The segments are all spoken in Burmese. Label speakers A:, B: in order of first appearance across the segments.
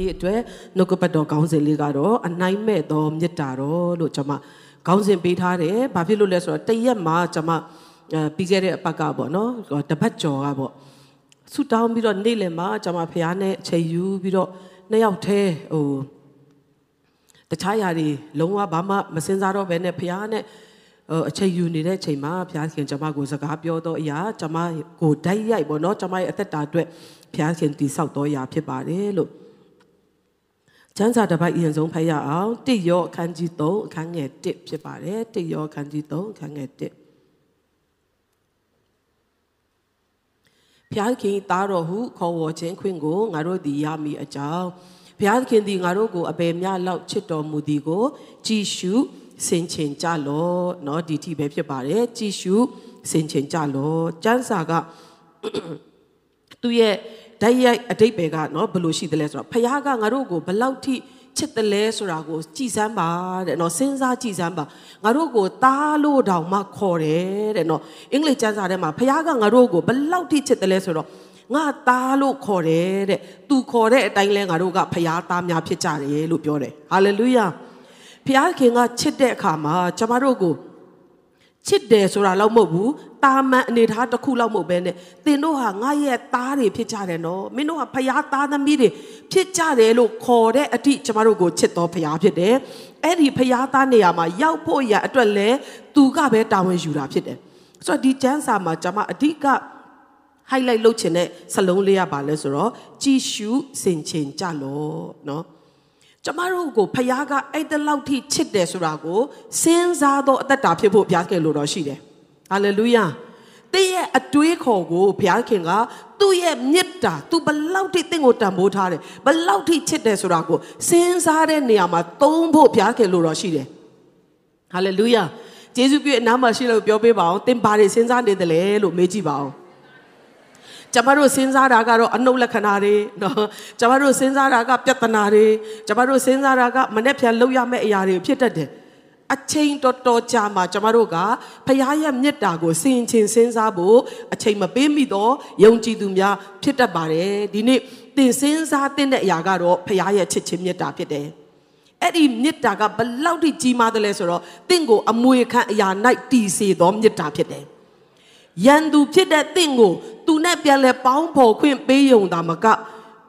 A: နေ့အတွက်နှုတ်ကပတ်တော်ခေါင်းစဉ်လေးကတော့အနိုင်မဲ့သောမေတ္တာတော်လို့ကျွန်မခေါင်းစဉ်ပေးထားတယ်။ဘာဖြစ်လို့လဲဆိုတော့တရက်မှာကျွန်မအဲပြီးခဲ့တဲ့အပတ်ကပေါ့နော်တပတ်ကျော်ကပေါ့ဆူတောင်းပြီးတော့နေ့လယ်မှာကျွန်မဖះနဲ့အချိန်ယူပြီးတော့နှစ်ယောက်တည်းဟိုတခြားຢာတွေလုံးဝဘာမှမစင်စားတော့ဘဲနဲ့ဖះနဲ့ဟိုအချိန်ယူနေတဲ့အချိန်မှာဘုရားခင်ကျွန်မကိုစကားပြောတော့အရာကျွန်မကိုဓာတ်ရိုက်ပေါ့နော်ကျွန်မရဲ့အသက်တာအတွက်ဘုရားခင်တည်ဆောက်တော်အရာဖြစ်ပါတယ်လို့ ကျမ်းစာတစ်ပိုက်အရင်ဆုံးဖတ်ရအောင်တိယောအခန်းကြီး3အခန်းငယ်1ဖြစ်ပါတယ်တိယောအခန်းကြီး3အခန်းငယ်1ဘုရားခင်သားတော်ဟုခေါ်ဝေါ်ခြင်းခွင့်ကိုငါတို့သည်ရမည်အကြောင်းဘုရားခင်သည်ငါတို့ကိုအပေမြလောက်ချစ်တော်မူသည်ကိုကြည်ရှုစင်ချင်ကြလောเนาะဒီထိပဲဖြစ်ပါတယ်ကြည်ရှုစင်ချင်ကြလောကျမ်းစာကသူ့ရဲ့ ဓာတ်ရိုက်အတိတ်ပဲကနော်ဘယ်လိုရှိသလဲဆိုတော့ဖခင်ကငါတို့ကိုဘလောက်ထိချစ်တယ်လဲဆိုတာကိုကြည်စမ်းပါတဲ့နော်စဉ်းစားကြည်စမ်းပါငါတို့ကိုသားလို့တောင်မှခေါ်တယ်တဲ့နော်အင်္ဂလိပ်ကျမ်းစာထဲမှာဖခင်ကငါတို့ကိုဘလောက်ထိချစ်တယ်လဲဆိုတော့ငါသားလို့ခေါ်တယ်တဲ့သူခေါ်တဲ့အတိုင်းလဲငါတို့ကဖခင်သားများဖြစ်ကြတယ်လို့ပြောတယ်ဟာလေလုယာဖခင်ကချစ်တဲ့အခါမှာကျမတို့ကို ချစ်တယ်ဆိုတာတော့မဟုတ်ဘူးတာမန်အနေထားတစ်ခုလောက်မဟုတ်ပဲနဲ့သင်တို့ဟာငါရဲ့သားတွေဖြစ်ကြတယ်နော်မင်းတို့ကဖယားသားသမီးတွေဖြစ်ကြတယ်လို့ခေါ်တဲ့အထိကျမတို့ကိုချစ်တော်ဖယားဖြစ်တယ်အဲ့ဒီဖယားသားနေရာမှာရောက်ဖို့ရအတွက်လဲသူကပဲတာဝန်ယူတာဖြစ်တယ်ဆိုတော့ဒီကျမ်းစာမှာကျမအဓိက highlight လုပ်ချင်တဲ့စလုံးလေးရပါလဲဆိုတော့ကြည်ရှုစင်ချင်ကြလောနော် ကျမတို့ကိုဖခင်ကအဲ့တလောက်ထိချစ်တယ်ဆိုတာကိုစဉ်းစားတော့အသက်တာဖြစ်ဖို့ဘုရားခင်လိုတော်ရှိတယ်ဟာလေလုယာသင်ရဲ့အတွေးခေါ်ကိုဘုရားခင်ကသူ့ရဲ့မေတ္တာ तू ဘလောက်ထိသင်ကိုတန်ဖိုးထားတယ်ဘလောက်ထိချစ်တယ်ဆိုတာကိုစဉ်းစားတဲ့နေရာမှာသုံးဖို့ဘုရားခင်လိုတော်ရှိတယ်ဟာလေလုယာယေရှုပြည့်အနားမှာရှိလို့ပြောပေးပါအောင်သင်ဘာတွေစဉ်းစားနေတယ်လဲလို့မေးကြည့်ပါအောင် ကျမတို့စဉ်းစားတာကတော့အနှုတ်လက္ခဏာတွေနော်ကျမတို့စဉ်းစားတာကပြဿနာတွေကျမတို့စဉ်းစားတာကမနဲ့ဖြန်လောက်ရမယ့်အရာတွေဖြစ်တတ်တယ်အချိန်တော်တော်ကြာမှကျမတို့ကဖခင်ရဲ့မေတ္တာကိုစင်ချင်စဉ်းစားဖို့အချိန်မပေးမိတော့ယုံကြည်သူများဖြစ်တတ်ပါတယ်ဒီနေ့သင်စဉ်းစားတဲ့အရာကတော့ဖခင်ရဲ့ချစ်ခြင်းမေတ္တာဖြစ်တယ်အဲ့ဒီမေတ္တာကဘလောက်ထိကြီးမားတယ်လဲဆိုတော့တင့်ကိုအမွေခံအရာ၌တည်စေသောမေတ္တာဖြစ်တယ် ရန်သူဖြစ်တဲ့တင့်ကိုသူနဲ့ပြန်လဲပေါင်းဖော်ခွင့်ပေးယုံတာမက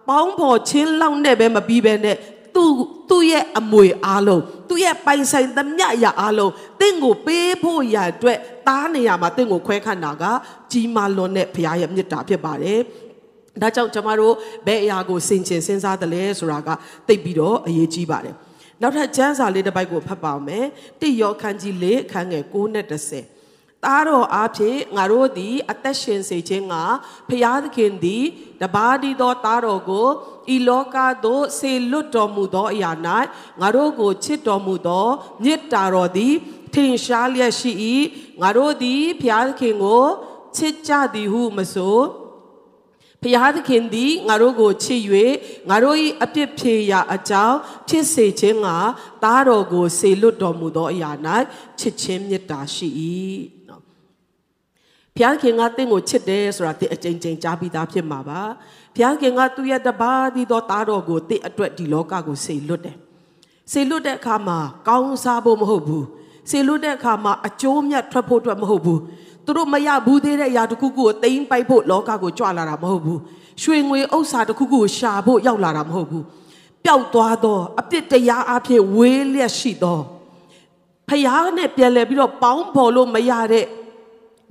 A: ပေါင်းဖော်ချင်းလောက်နဲ့ပဲမပြီးပဲနဲ့သူသူ့ရဲ့အမွေအားလုံးသူ့ရဲ့ပိုင်ဆိုင်သမျှရာအားလုံးတင့်ကိုပေးဖို့ရအတွက်တားနေရမှာတင့်ကိုခွဲခန့်တာကကြီးမားလွန်တဲ့ဘုရားရဲ့မြတ်တာဖြစ်ပါတယ်ဒါကြောင့်ကျမတို့ဘယ်အရာကိုစင်ကျင်စဉ်းစားတယ်လဲဆိုတာကသိပြီးတော့အရေးကြီးပါတယ်နောက်ထပ်ကျမ်းစာလေးတစ်ပိုက်ကိုဖတ်ပါမယ်တိယောခန်းကြီး၄ခန်းငယ်9နဲ့10 သားတော်အားဖြင့်ငါတို့သည် အသက်ရှင်စေခြင်းကဖျားသခင်သည်တပါးဒီသောသားတော်ကိုဤလောကသို့ဆေလွတ်တော်မူသောအရာ၌ငါတို့ကိုချစ်တော်မူသောမေတ္တာတော်သည်ထင်ရှားလျက်ရှိ၏ငါတို့သည်ဖျားသခင်ကိုချစ်ကြသည်ဟုမဆိုဖျားသခင်သည်ငါတို့ကိုချစ်၍ငါတို့၏အပြစ်ဖြေရာအကြောင်းဖြစ်စေခြင်းကသားတော်ကိုဆေလွတ်တော်မူသောအရာ၌ချစ်ခြင်းမေတ္တာရှိ၏ ဘုရားခင်ကတင့်ကိုချစ်တယ်ဆိုတာတင့်အကြိမ်ကြိမ်ကြားပြီးသားဖြစ်မှာပါဘုရားခင်ကသူ့ရဲ့တပါးဒီသောသားတော်ကိုတင့်အတွက်ဒီလောကကိုစေလွတ်တယ်စေလွတ်တဲ့အခါမှာကောင်းစားဖို့မဟုတ်ဘူးစေလွတ်တဲ့အခါမှာအကျိုးမြတ်ထွက်ဖို့အတွက်မဟုတ်ဘူးသူတို့မရဘူးသေးတဲ့အရာတစ်ခုခုကိုတိမ့်ပိုက်ဖို့လောကကိုကြွလာတာမဟုတ်ဘူးရွှေငွေဥစ္စာတစ်ခုခုကိုရှာဖို့ရောက်လာတာမဟုတ်ဘူးပျောက်သွားသောအပြစ်တရားအဖြစ်ဝေးလျက်ရှိသောဖျားနဲ့ပြန်လဲပြီးတော့ပေါင်းဖော်လို့မရတဲ့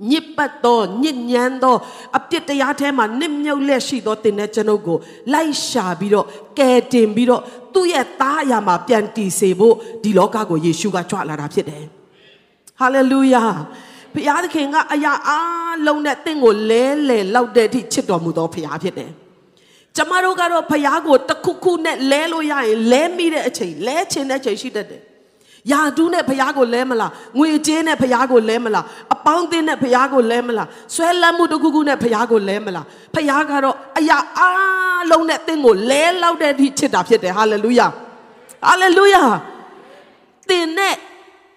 A: ညစ်ပတ်သောညစ်ညမ်းသောအပြစ်တရားထဲမှာနစ်မြုပ်လက်ရှိသောတင်တဲ့ကျွန်ုပ်ကိုလိုက်ရှာပြီးတော့ကယ်တင်ပြီးတော့သူ့ရဲ့သားအရာမှာပြန်တည်စေဖို့ဒီလောကကိုယေရှုကကြွလာတာဖြစ်တယ်။ဟာလေလုယာ။ဘုရားသခင်ကအရာအားလုံးနဲ့တင့်ကိုလဲလဲလောက်တဲ့အထိချစ်တော်မူသောဘုရားဖြစ်တယ်။ကျမတို့ကတော့ဘုရားကိုတခုခုနဲ့လဲလို့ရရင်လဲမိတဲ့အချိန်လဲချင်တဲ့အချိန်ရှိတတ်တယ် ယာတူးနဲ့ဖះကိုလဲမလားငွေကြေးနဲ့ဖះကိုလဲမလားအပေါင်းအသင်းနဲ့ဖះကိုလဲမလားဆွဲလမ်းမှုတစ်ခုခုနဲ့ဖះကိုလဲမလားဖះကတော့အရာအားလုံးနဲ့သင်ကိုလဲလောက်တဲ့အထိချစ်တာဖြစ်တယ်ဟာလေလုယာဟာလေလုယာသင်နဲ့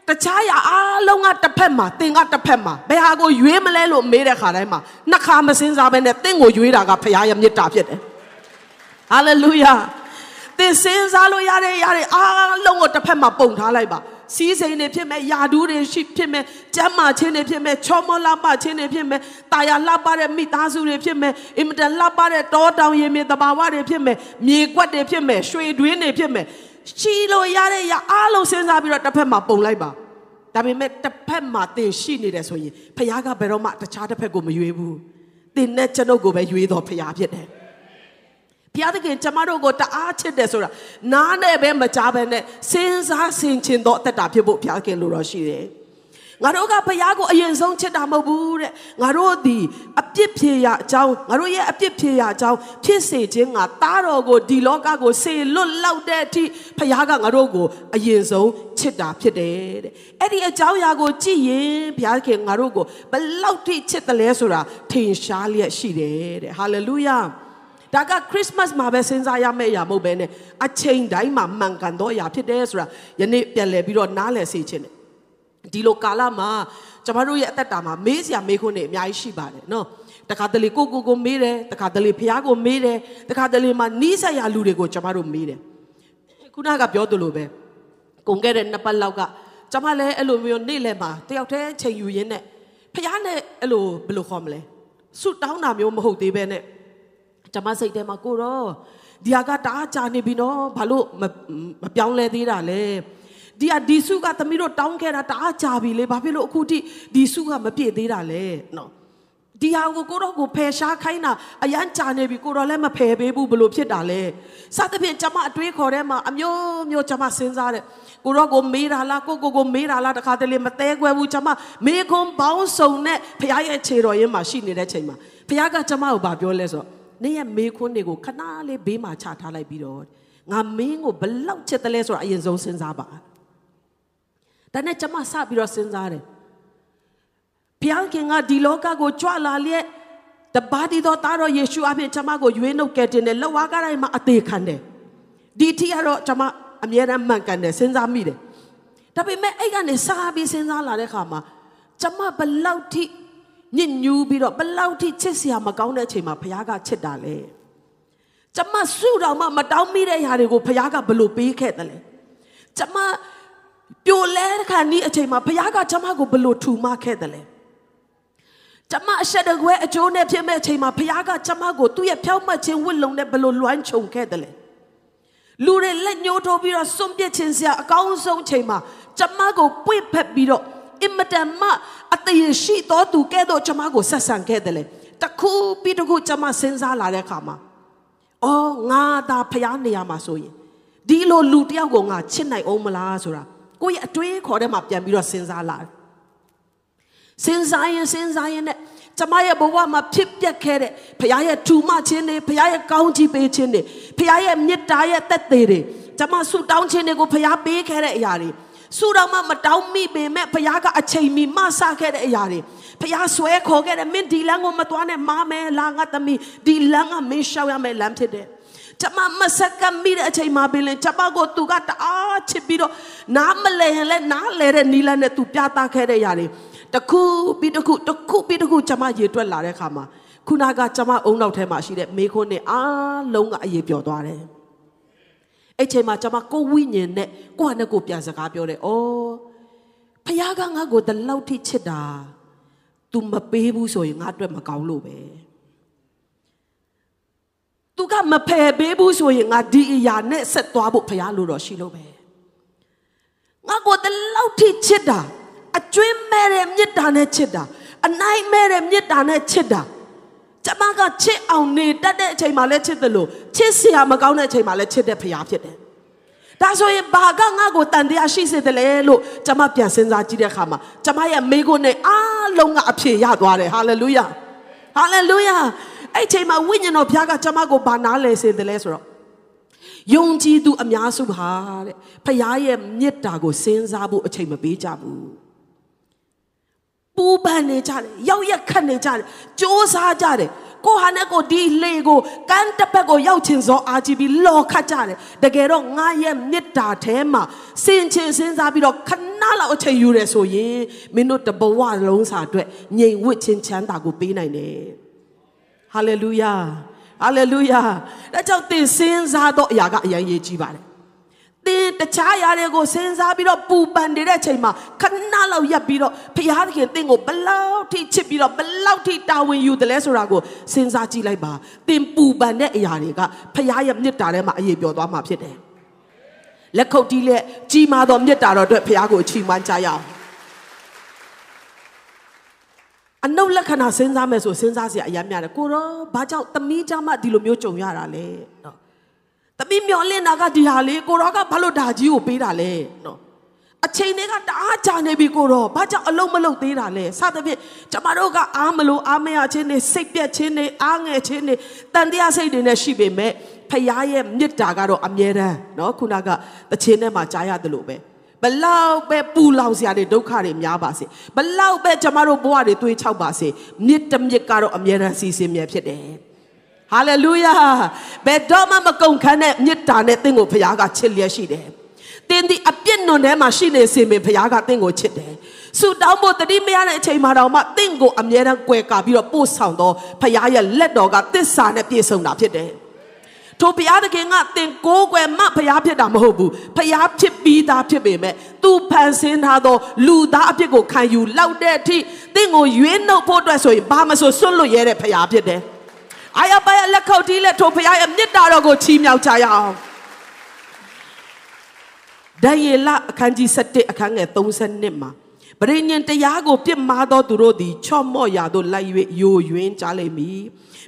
A: တခြားရအားလုံးကတစ်ဖက်မှာသင်ကတစ်ဖက်မှာဘယ်ဟာကိုရွေးမလဲလို့မေးတဲ့ခါတိုင်းမှာနှစ်ခါမစင်စားဘဲနဲ့သင်ကိုရွေးတာကဖះရဲ့မေတ္တာဖြစ်တယ်ဟာလေလုယာ သင်စင်းစားလို့ရတဲ့ຢာတွေအားလုံးကိုတစ်ဖက်မှာပုံထားလိုက်ပါစီးစိမ်တွေဖြစ်မဲ့ယာဒူးတွေရှိဖြစ်မဲ့ကျမ်းမာခြင်းတွေဖြစ်မဲ့ချောမောလှပခြင်းတွေဖြစ်မဲ့တာယာလှပတဲ့မိသားစုတွေဖြစ်မဲ့အင်မတန်လှပတဲ့တောတောင်ရေမြေတဘာဝတွေဖြစ်မဲ့မြေကွက်တွေဖြစ်မဲ့ရွှေတွင်းတွေဖြစ်မဲ့ရှိလို့ရတဲ့ຢာအားလုံးစဉ်းစားပြီးတော့တစ်ဖက်မှာပုံလိုက်ပါဒါပေမဲ့တစ်ဖက်မှာသင်ရှိနေတယ်ဆိုရင်ဖခင်ကဘယ်တော့မှတခြားတစ်ဖက်ကိုမရွေးဘူးသင်နဲ့ကျွန်ုပ်ကိုပဲရွေးတော်ဖခင်ဖြစ်တယ် ဘုရားသခင်ကျမတို့ကိုတအားချစ်တယ်ဆိုတာနားနဲ့ပဲမကြားပဲနဲ့စဉ်းစားဆင်ခြင်တော့အသက်တာဖြစ်ဖို့ဘုရားသခင်လိုတော်ရှိတယ်ငါတို့ကဘုရားကိုအရင်ဆုံးချစ်တာမဟုတ်ဘူးတဲ့ငါတို့ဒီအပြစ်ဖြေရအကြောင်းငါတို့ရဲ့အပြစ်ဖြေရအကြောင်းဖြစ်စေခြင်းငါတားတော်ကိုဒီလောကကိုစေလွတ်လောက်တဲ့အထိဘုရားကငါတို့ကိုအရင်ဆုံးချစ်တာဖြစ်တယ်တဲ့အဲ့ဒီအကြောင်းအရာကိုကြည့်ရင်ဘုရားခင်ငါတို့ကိုဘလောက်ထိချစ်တယ်လဲဆိုတာထင်ရှားလျက်ရှိတယ်တဲ့ဟာလေလုယာ ဒါကခရစ်စမတ်မှာပဲစဉ်းစားရမယ့်အရာမဟုတ်ဘဲနဲ့အချိန်တိုင်းမှာမှန်ကန်သောအရာဖြစ်တယ်ဆိုတာယနေ့ပြန်လည်ပြီးတော့နားလည်စေခြင်းတယ်ဒီလိုကာလမှာကျမတို့ရဲ့အသက်တာမှာမေးစရာမေးခွန်းတွေအများကြီးရှိပါတယ်နော်တခါတလေကိုကိုကိုမေးတယ်တခါတလေဖះကိုမေးတယ်တခါတလေမှာနီးစပ်ရာလူတွေကိုကျမတို့မေးတယ်ခုနကပြောသလိုပဲကုန်ခဲ့တဲ့နှစ်ပတ်လောက်ကကျမလည်းအဲ့လိုမျိုးနေ့လယ်မှာတယောက်တည်းချိန်ယူရင်းနဲ့ဖះနဲ့အဲ့လိုဘယ်လိုခေါ်မလဲဆုတောင်းတာမျိုးမဟုတ်သေးပဲနဲ့ ကျမစိတ်ထဲမှာကိုတော့ဒီဟာကတအားကြာနေပြီနော်ဘာလို့မပြောင်းလဲသေးတာလဲဒီအဒီစုကသမီးတို့တောင်းခဲ့တာတအားကြာပြီလေဘာဖြစ်လို့အခုထိဒီစုကမပြည့်သေးတာလဲနော်ဒီဟာကိုကိုတော့ကိုဖယ်ရှားခိုင်းတာအရန်ကြာနေပြီကိုတော့လည်းမဖယ်ပေးဘူးဘလို့ဖြစ်တာလဲစသဖြင့်ကျွန်မအတွေးခေါ်ထဲမှာအမျိုးမျိုးကျွန်မစဉ်းစားတယ်ကိုတော့ကိုမေးတာလားကိုကိုကိုမေးတာလားတခါတလေမသေးခွဲဘူးကျွန်မမေခွန်းပေါင်းစုံနဲ့ဖခင်ရဲ့ခြေတော်ရင်းမှာရှိနေတဲ့ချိန်မှာဖခင်ကကျွန်မကိုဗာပြောလဲဆိုတော့ နေ့ရဲ့မေခွန်းတွေကိုခဏလေးဘေးမှာချထားလိုက်ပြီးတော့ငါမင်းကိုဘလောက်ချစ်တယ်လဲဆိုတာအရင်ဆုံးစဉ်းစားပါဒါနဲ့ကျွန်မစပြီးတော့စဉ်းစားတယ်ဘုရားခင်ကဒီလောကကိုကြွလာလျက်တပါးဒီတော်သားတော်ယေရှုအပြင်ကျွန်မကိုရွေးနှုတ်ကယ်တင်တယ်လက်ဝါးကားတိုင်းမှာအသေးခံတယ်ဒီထီကတော့ကျွန်မအမြဲတမ်းမှန်ကန်တယ်စဉ်းစားမိတယ်ဒါပေမဲ့အဲ့ကနေစားပြီးစဉ်းစားလာတဲ့ခါမှာကျွန်မဘလောက်ထိ ညစ်ညူးပြီးတော့ဘလောက်ထိချစ်စရာမကောင်းတဲ့အချိန်မှာဘုရားကချစ်တာလေကျမစုတော်မှမတောင်းမိတဲ့ຢာတွေကိုဘုရားကဘလို့ပေးခဲ့တယ်လဲကျမပြိုလဲတဲ့ခါนี้အချိန်မှာဘုရားကကျမကိုဘလို့ထူမခဲ့တယ်လဲကျမအဆက်တကွဲအကျိုးနဲ့ဖြစ်မဲ့အချိန်မှာဘုရားကကျမကိုသူ့ရဲ့ဖြောင့်မတ်ခြင်းဝတ်လုံနဲ့ဘလို့လွှမ်းခြုံခဲ့တယ်လဲလူတွေလက်ညှိုးထိုးပြီးတော့စွန့်ပစ်ခြင်းစရာအကောင်းဆုံးချိန်မှာကျမကိုပွင့်ဖက်ပြီးတော့ အင်မတန်မှအတရရှိတော်သူကဲ့သို့ကျမကိုဆက်ဆံခဲ့တယ်လေတခုပြီးတခုကျမစဉ်းစားလာတဲ့အခါမှာအော်ငါသာဖျားနေရမှာဆိုရင်ဒီလိုလူတယောက်ကိုငါချစ်နိုင်အောင်မလားဆိုတာကိုယ့်ရဲ့အတွေးခေါ်ထဲမှာပြန်ပြီးတော့စဉ်းစားလာစဉ်းစားရင်စဉ်းစားရင်နဲ့ကျမရဲ့ဘဝမှာဖြစ်ပျက်ခဲ့တဲ့ဖခင်ရဲ့ထူမခြင်းတွေဖခင်ရဲ့ကောင်းချီးပေးခြင်းတွေဖခင်ရဲ့မေတ္တာရဲ့သက်သေတွေကျမဆုတောင်းခြင်းတွေကိုဖခင်ပေးခဲ့တဲ့အရာတွေ ဆုတောင်းမှမတောင်းမိပေမဲ့ဖခင်ကအချိန်မီမဆခဲ့တဲ့အရာတွေဖခင်ဆွဲခေါ်ခဲ့တဲ့မင်းဒီလမ်းကိုမသွားနဲ့မာမဲလာငါသမီးဒီလမ်းကမင်းရှောက်ရမယ့်လမ်းဖြစ်တယ်ကျမမဆက်ကမိတဲ့အချိန်မှာပင်လင်ကျမကိုသူကတအားချစ်ပြီးတော့နားမလဲရင်လည်းနားလဲတဲ့နီလနဲ့သူပြသခဲ့တဲ့ຢာတွေတခုပြီးတခုတခုပြီးတခုကျမရေတွက်လာတဲ့အခါမှာခုနကကျမအုံနောက်ထဲမှာရှိတဲ့မေခွန်းနဲ့အားလုံးကအရေးပြောသွားတယ် အဲ့ချိန်မှာကျမကိုဝိညာဉ်နဲ့ကိုဟာနဲ့ကိုပြန်စကားပြောတယ်။အော်ဖခင်ကငါ့ကိုတလောက်ထိချစ်တာ तू မပေးဘူးဆိုရင်ငါအတွက်မကောင်းလို့ပဲ။ तू ကမဖယ်ပေးဘူးဆိုရင်ငါဒီအရာနဲ့ဆက်သွားဖို့ဖခင်လိုတော့ရှိလို့ပဲ။ငါကိုတလောက်ထိချစ်တာအကျွင်းမဲ့တဲ့မေတ္တာနဲ့ချစ်တာအနိုင်မဲ့တဲ့မေတ္တာနဲ့ချစ်တာ ကျမကချစ်အောင်နေတတ်တဲ့အချိန်မှာလည်းချစ်တယ်လို့ချစ်စရာမကောင်းတဲ့အချိန်မှာလည်းချစ်တဲ့ဖရားဖြစ်တယ်။ဒါဆိုရင်ဘာကငါ့ကိုတန်တရားရှိစေတယ်လဲလို့ကျမပြန်စဉ်းစားကြည့်တဲ့အခါမှာကျမရဲ့မိကိုနဲ့အားလုံးကအဖြေရသွားတယ်။ဟာလေလုယာ။ဟာလေလုယာ။အဲ့ချိန်မှာဝိညာဉ်တော်ဘုရားကကျမကိုဘာနားလဲစေတယ်လဲဆိုတော့ယုံကြည်သူအများစုဟာတဲ့ဖရားရဲ့မေတ္တာကိုစဉ်းစားဖို့အချိန်မပေးကြဘူး။ ပူပန်နေကြတယ်ရောက်ရက်ခတ်နေကြတယ်စ조사ကြတယ်ကိုဟာနဲ့ကိုဒီလေကိုကန်းတစ်ဖက်ကိုရောက်ချင်စောအာကြည့်ပြီးလော်ခတ်ကြတယ်တကယ်တော့ငါရဲ့မေတ္တာထဲမှာစင်ချင်စဉ်းစားပြီးတော့ခဏလောက်အချိန်ယူရဆိုရင်မင်းတို့တဘဝလုံးစာအတွက်ငြိမ်ဝှက်ခြင်းချမ်းသာကိုပေးနိုင်တယ်ဟာလေလုယာဟာလေလုယာဒါကြောင့်သင်စဉ်းစားသောအရာကအရင်ရေးကြည့်ပါတယ် သင်တခြားຢာတွေကိုစဉ်းစားပြီးတော့ပူပန်နေတဲ့အချိန်မှာခဏလောက်ရပ်ပြီးတော့ဖျားသခင်သင်ကိုဘလောက်ထိချစ်ပြီးတော့ဘလောက်ထိတာဝန်ယူတယ်လဲဆိုတာကိုစဉ်းစားကြည့်လိုက်ပါသင်ပူပန်တဲ့အရာတွေကဖျားရဲ့မြစ်တာထဲမှာအရေးပြောသွားမှာဖြစ်တယ်လက်ခုပ်တီးလက်ကြီးမားသောမြစ်တာတော်အတွက်ဖျားကိုချီးမွမ်းကြရအောင်အနုလက္ခဏာစဉ်းစားမယ်ဆိုစဉ်းစားစရာအများများတယ်ကိုတော့ဘာကြောင့်သမီးကြမ်းမှဒီလိုမျိုးကြုံရတာလဲနော် သမီးမျောလင့်တာကဒီဟာလေကိုတော့ကဘာလို့ဒါကြီးကိုပေးတာလဲနော်အချိန်တွေကတအားကြာနေပြီကိုတော့ဘာကြောင့်အလုံးမလုံးသေးတာလဲစသဖြင့်ကျမတို့ကအားမလို့အားမရခြင်းတွေစိတ်ပြက်ခြင်းတွေအားငယ်ခြင်းတွေတန်တရားစိတ်တွေနဲ့ရှိပေမဲ့ဖခင်ရဲ့မေတ္တာကတော့အမြဲတမ်းเนาะခုနကတခြင်းထဲမှာကြားရတယ်လို့ပဲဘလောက်ပဲပူလောင်စရာတွေဒုက္ခတွေများပါစေဘလောက်ပဲကျမတို့ဘဝတွေတွေးချောက်ပါစေမြစ်တမြစ်ကတော့အမြဲတမ်းစီစဉ်မြဲဖြစ်တယ် ဟာလေလုယာဘယ်တော့မှမကုန်ခန်းတဲ့မြစ်တာနဲ့တင့်ကိုဖခင်ကချစ်လျက်ရှိတယ်တင်းဒီအပြစ်နွန်ထဲမှာရှိနေစေမင်ဖခင်ကတင့်ကိုချစ်တယ်ဆူတောင်းဖို့တတိမရတဲ့အချိန်မှာတော့မှတင့်ကိုအမြဲတမ်းကြွယ်ကာပြီးတော့ပို့ဆောင်တော့ဖခင်ရဲ့လက်တော်ကတစ္ဆာနဲ့ပြည့်စုံတာဖြစ်တယ်ထိုဘုရားသခင်ကသင်ကိုးကွယ်မှဘုရားဖြစ်တာမဟုတ်ဘူးဘုရားဖြစ်ပြီးသားဖြစ်ပေမဲ့သူဖန်ဆင်းထားသောလူသားအဖြစ်ကိုခံယူလောက်တဲ့အထိသင်ကိုရွေးနှုတ်ဖို့အတွက်ဆိုရင်ဘာမဆိုစွန့်လွတ်ရတဲ့ဘုရားဖြစ်တယ် အာရပါရလက်ခုပ်တီးလက်ထိုဘုရားရဲ့မြတ်တာတော်ကိုချီးမြှောက်ကြရအောင်ဒံယေလအခန်းကြီး7အခန်းငယ်32မှာပရိညင်တရားကိုပြစ်မှားသောသူတို့သည်ချော့မော့ရာသို့လိုက်၍ယိုယွင်းကြလိမ့်မည်